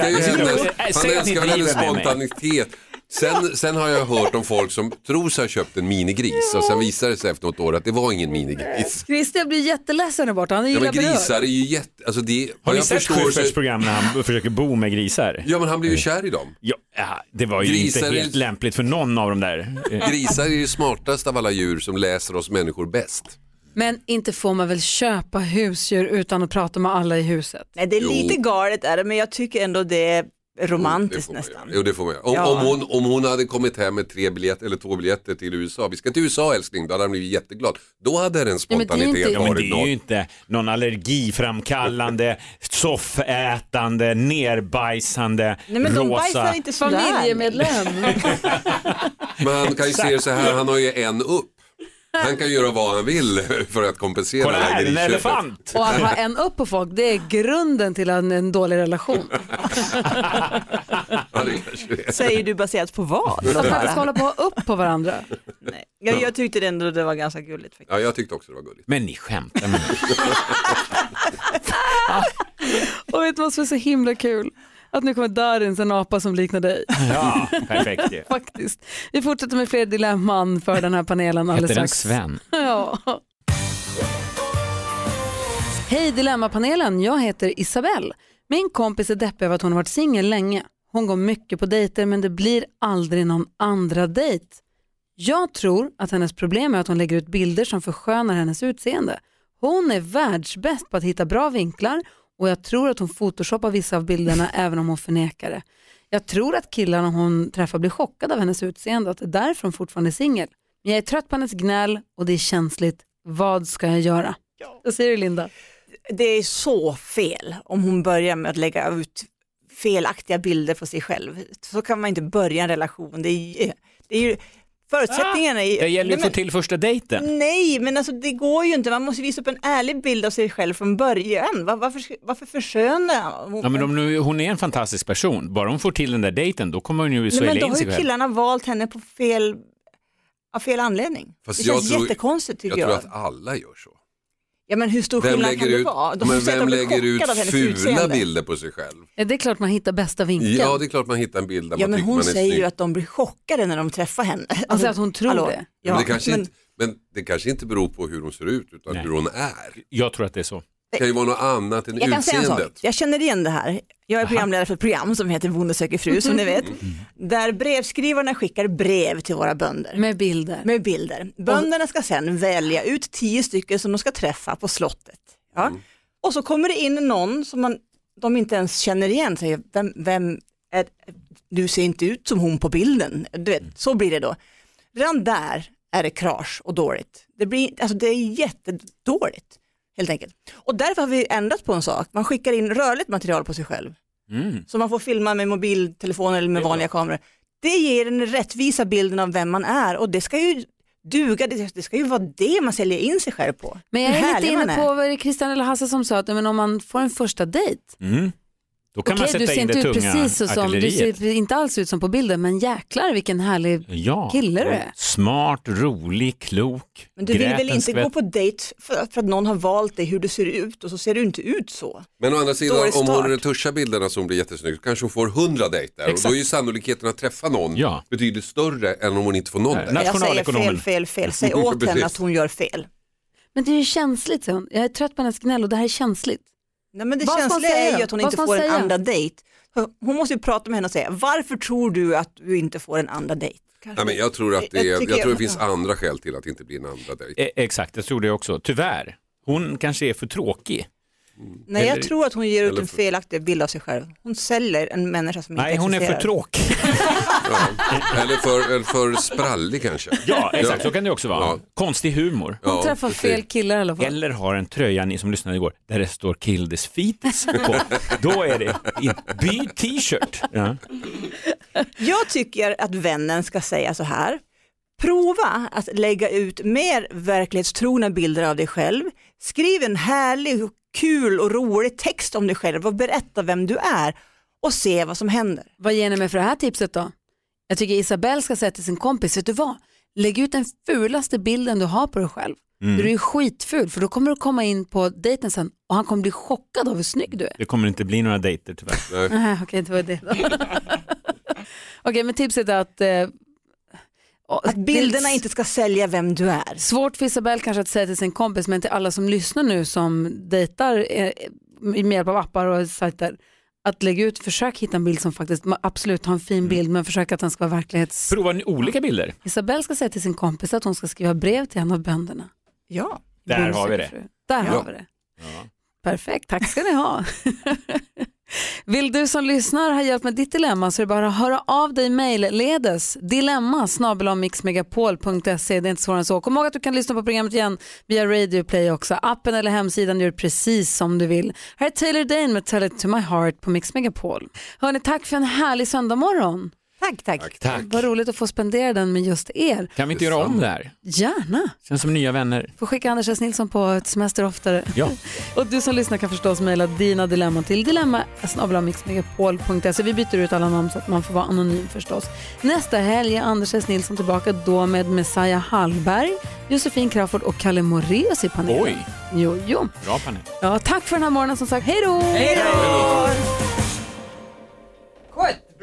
ju hennes, han älskar hennes driver med mig. spontanitet. Sen, sen har jag hört om folk som tror sig ha köpt en minigris och sen visar det sig efter något år att det var ingen minigris. Christian blir jätteledsen där borta, han Ja, gillar men grisar är ju jätte, alltså det, Har vad ni jag sett förstår så, Schyfferts program när han försöker bo med grisar? Ja men han blir ju kär i dem. Ja, ja, det var ju Grisar inte är- helt lämpligt för någon av dem där. Eh, Grisar är ju smartaste av alla djur som läser oss människor bäst. Men inte får man väl köpa husdjur utan att prata med alla i huset? Nej, det är Jo. lite galet är det, men jag tycker ändå det är romantiskt man nästan. Jo det får man göra. Om, Ja. om, hon, om hon hade kommit hem med tre biljetter eller två biljetter till USA, vi ska till USA älskling, då hade han blivit jätteglad. Då hade den men det är spontanitet inte- Ja, men det varit är ju inte någon allergiframkallande, soffätande, nerbajsande, Nej men de rosa. bajsar inte sådär. Familjemedlem. Men han kan ju se det så här, han har ju en upp. Han kan göra vad han vill för att kompensera Kolla det här en elefant! Och att ha en upp på folk, det är grunden till en, en dålig relation. Ja, det kanske det är. Säger du baserat på vad? Att man ska hålla på att ha upp på varandra. Nej. Jag, jag tyckte ändå det var ganska gulligt. Faktiskt. Ja, jag tyckte också det var gulligt. Men ni skämtar med mig. Och vet du vad som är så himla kul? Att nu kommer Darin, en apa som liknar dig. Ja, perfekt ju. Faktiskt. Vi fortsätter med fler dilemman för den här panelen alldeles Heter den strax. Sven? Ja. Hej Dilemmapanelen, jag heter Isabelle. Min kompis är deppig över att hon har varit singel länge. Hon går mycket på dejter men det blir aldrig någon andra dejt. Jag tror att hennes problem är att hon lägger ut bilder som förskönar hennes utseende. Hon är världsbäst på att hitta bra vinklar och jag tror att hon photoshoppar vissa av bilderna även om hon förnekar det. Jag tror att killarna hon träffar blir chockade av hennes utseende och att det är därför hon fortfarande är singel. Men jag är trött på hennes gnäll och det är känsligt. Vad ska jag göra? Vad säger du Linda? Det är så fel om hon börjar med att lägga ut felaktiga bilder på sig själv. Så kan man inte börja en relation. Det är, det är ju förutsättningarna. är- Det gäller ju att få men- till första dejten. Nej, men alltså det går ju inte. Man måste visa upp en ärlig bild av sig själv från början. Var, varför, varför försköna? Ja, men om nu, hon är en fantastisk person, bara hon får till den där dejten då kommer hon ju så Nej, men illa då in har sig ju själv. killarna valt henne på fel, av fel anledning. Fast det jag känns tror- jättekonstigt tycker Jag jag. tror att alla gör så. Ja men hur stor Vem skillnad kan det ut, vara? De men vem lägger ut fula utseende. bilder på sig själv? Ja, det är klart man hittar bästa vinkeln. Ja, det är klart man hittar en bild där Ja man men tycker hon man är säger ju att de blir chockade när de träffar henne. Alltså att hon tror hallå? det. Ja, men, det kanske men- inte, men det kanske inte beror på hur hon ser ut utan Nej. hur hon är. Jag tror att det är så. Det kan ju vara något annat än Jag kan säga en sak, utseendet. jag känner igen det här. Jag är programledare för ett program som heter Bonde söker fru som ni vet. Där brevskrivarna skickar brev till våra bönder. Med bilder. med bilder. Bönderna ska sen välja ut tio stycken som de ska träffa på slottet. Ja. Och så kommer det in någon som man de inte ens känner igen sig. Vem, vem är, du ser inte ut som hon på bilden. Du vet, så blir det då. Redan där är det krasch och dåligt. Det, blir, alltså det är jättedåligt helt enkelt. Och därför har vi ändrat på en sak. Man skickar in rörligt material på sig själv. Mm. Så man får filma med mobiltelefoner eller med vanliga kameror. Det ger den rättvisa bilden av vem man är och det ska ju duga, det, ska ju vara det man säljer in sig själv på. Men jag är lite inne på vad det Christian eller Hasse som sa att men om man får en första dejt. Mm. Då kan man Okej, du sätta ser in inte det ut tunga precis så som, du ser inte alls ut som på bilden men jäklar vilken härlig Ja, kille du och är. smart, rolig, klok. Men du vill väl inte skvätt. gå på dejt för, för att någon har valt dig hur du ser ut och så ser du inte ut så. Men å andra sidan om hon retuschar bilderna så hon blir jättesnygg kanske hon får 100 dejter och Exakt. då är ju sannolikheten att träffa någon Ja. betydligt större än om hon inte får någon dejt. Jag säger fel, fel, fel. Säg åt henne att hon gör fel. Men det är ju känsligt, säger hon. Jag är trött på hennes gnäll och det här är känsligt. Nej, men det Vad känsliga är säga? ju att hon Vad inte får en säga? andra dejt. Hon måste ju prata med henne och säga, varför tror du att du inte får en andra dejt? Kanske- Nej, men jag tror att det, Jag är, jag tycker- tror det finns andra skäl till att det inte blir en andra dejt. Eh, Exakt, jag tror det också. Tyvärr. Hon kanske är för tråkig. Nej, jag tror att hon ger ut en felaktig bild av sig själv. Hon säljer en människa som Nej, inte hon är existerar. för tråkig. Ja. Eller, för, eller för sprallig kanske. Ja, exakt. Så kan det också vara. Ja. Konstig humor. Hon Ja, träffar precis. fel killar i alla fall. Eller har en tröja, ni som lyssnade igår, där det står Kill this fetus på. Då är det i byt t-shirt. Ja. Jag tycker att vännen ska säga så här. Prova att lägga ut mer verklighetstrogna bilder av dig själv. Skriv en härlig, kul och rolig text om dig själv och berätta vem du är och se vad som händer. Vad ger ni mig för det här tipset då? Jag tycker Isabelle ska säga till sin kompis, vet du vad? Lägg ut den fulaste bilden du har på dig själv. Mm. Du är skitful för då kommer du komma in på dejten sen och han kommer bli chockad av hur snygg du är. Det kommer inte bli några dejter tyvärr. Nej, Okej, det var det då. Okej, men tipset är att... Eh, Att bilderna inte ska sälja vem du är. Svårt för Isabelle kanske att säga till sin kompis, men till alla som lyssnar nu som dejtar eh, med hjälp av appar och sajter, att lägga ut, försök hitta en bild som faktiskt, absolut ha en fin bild, men försök att den ska vara verklighets... Prova ni olika bilder. Isabelle ska säga till sin kompis att hon ska skriva brev till en av bönderna. Ja. Där har vi det. Fru. Där Ja. har vi det. Perfekt, tack ska ni ha. Vill du som lyssnar ha hjälp med ditt dilemma så är det bara att höra av dig mejlledes. Dilemma snabel-mixmegapol.se. Det är inte svårare än så. Kom ihåg att du kan lyssna på programmet igen via Radio Play också. Appen eller hemsidan gör precis som du vill. Här är Taylor Dane med Tell it to my heart på Mix Megapol. Hörrni, tack för en härlig söndagmorgon. Tack, tack. Tack. Vad roligt att få spendera den med just er. Kan vi inte göra om det här? Gärna. Känns som nya vänner. Får skicka Anders S. Nilsson på ett semester oftare. Ja. Och du som lyssnar kan förstås mejla dina dilemman till dilemma.mixmegapol.se. Vi byter ut alla namn så att man får vara anonym förstås. Nästa helg är Anders S. Nilsson tillbaka då med Messiah Hallberg, Josefin Crafoord och Kalle Moraeus i panelen. Oj, Jo, jo. bra panel. Ja, tack för den här morgonen som sagt. Hej då! Hej då!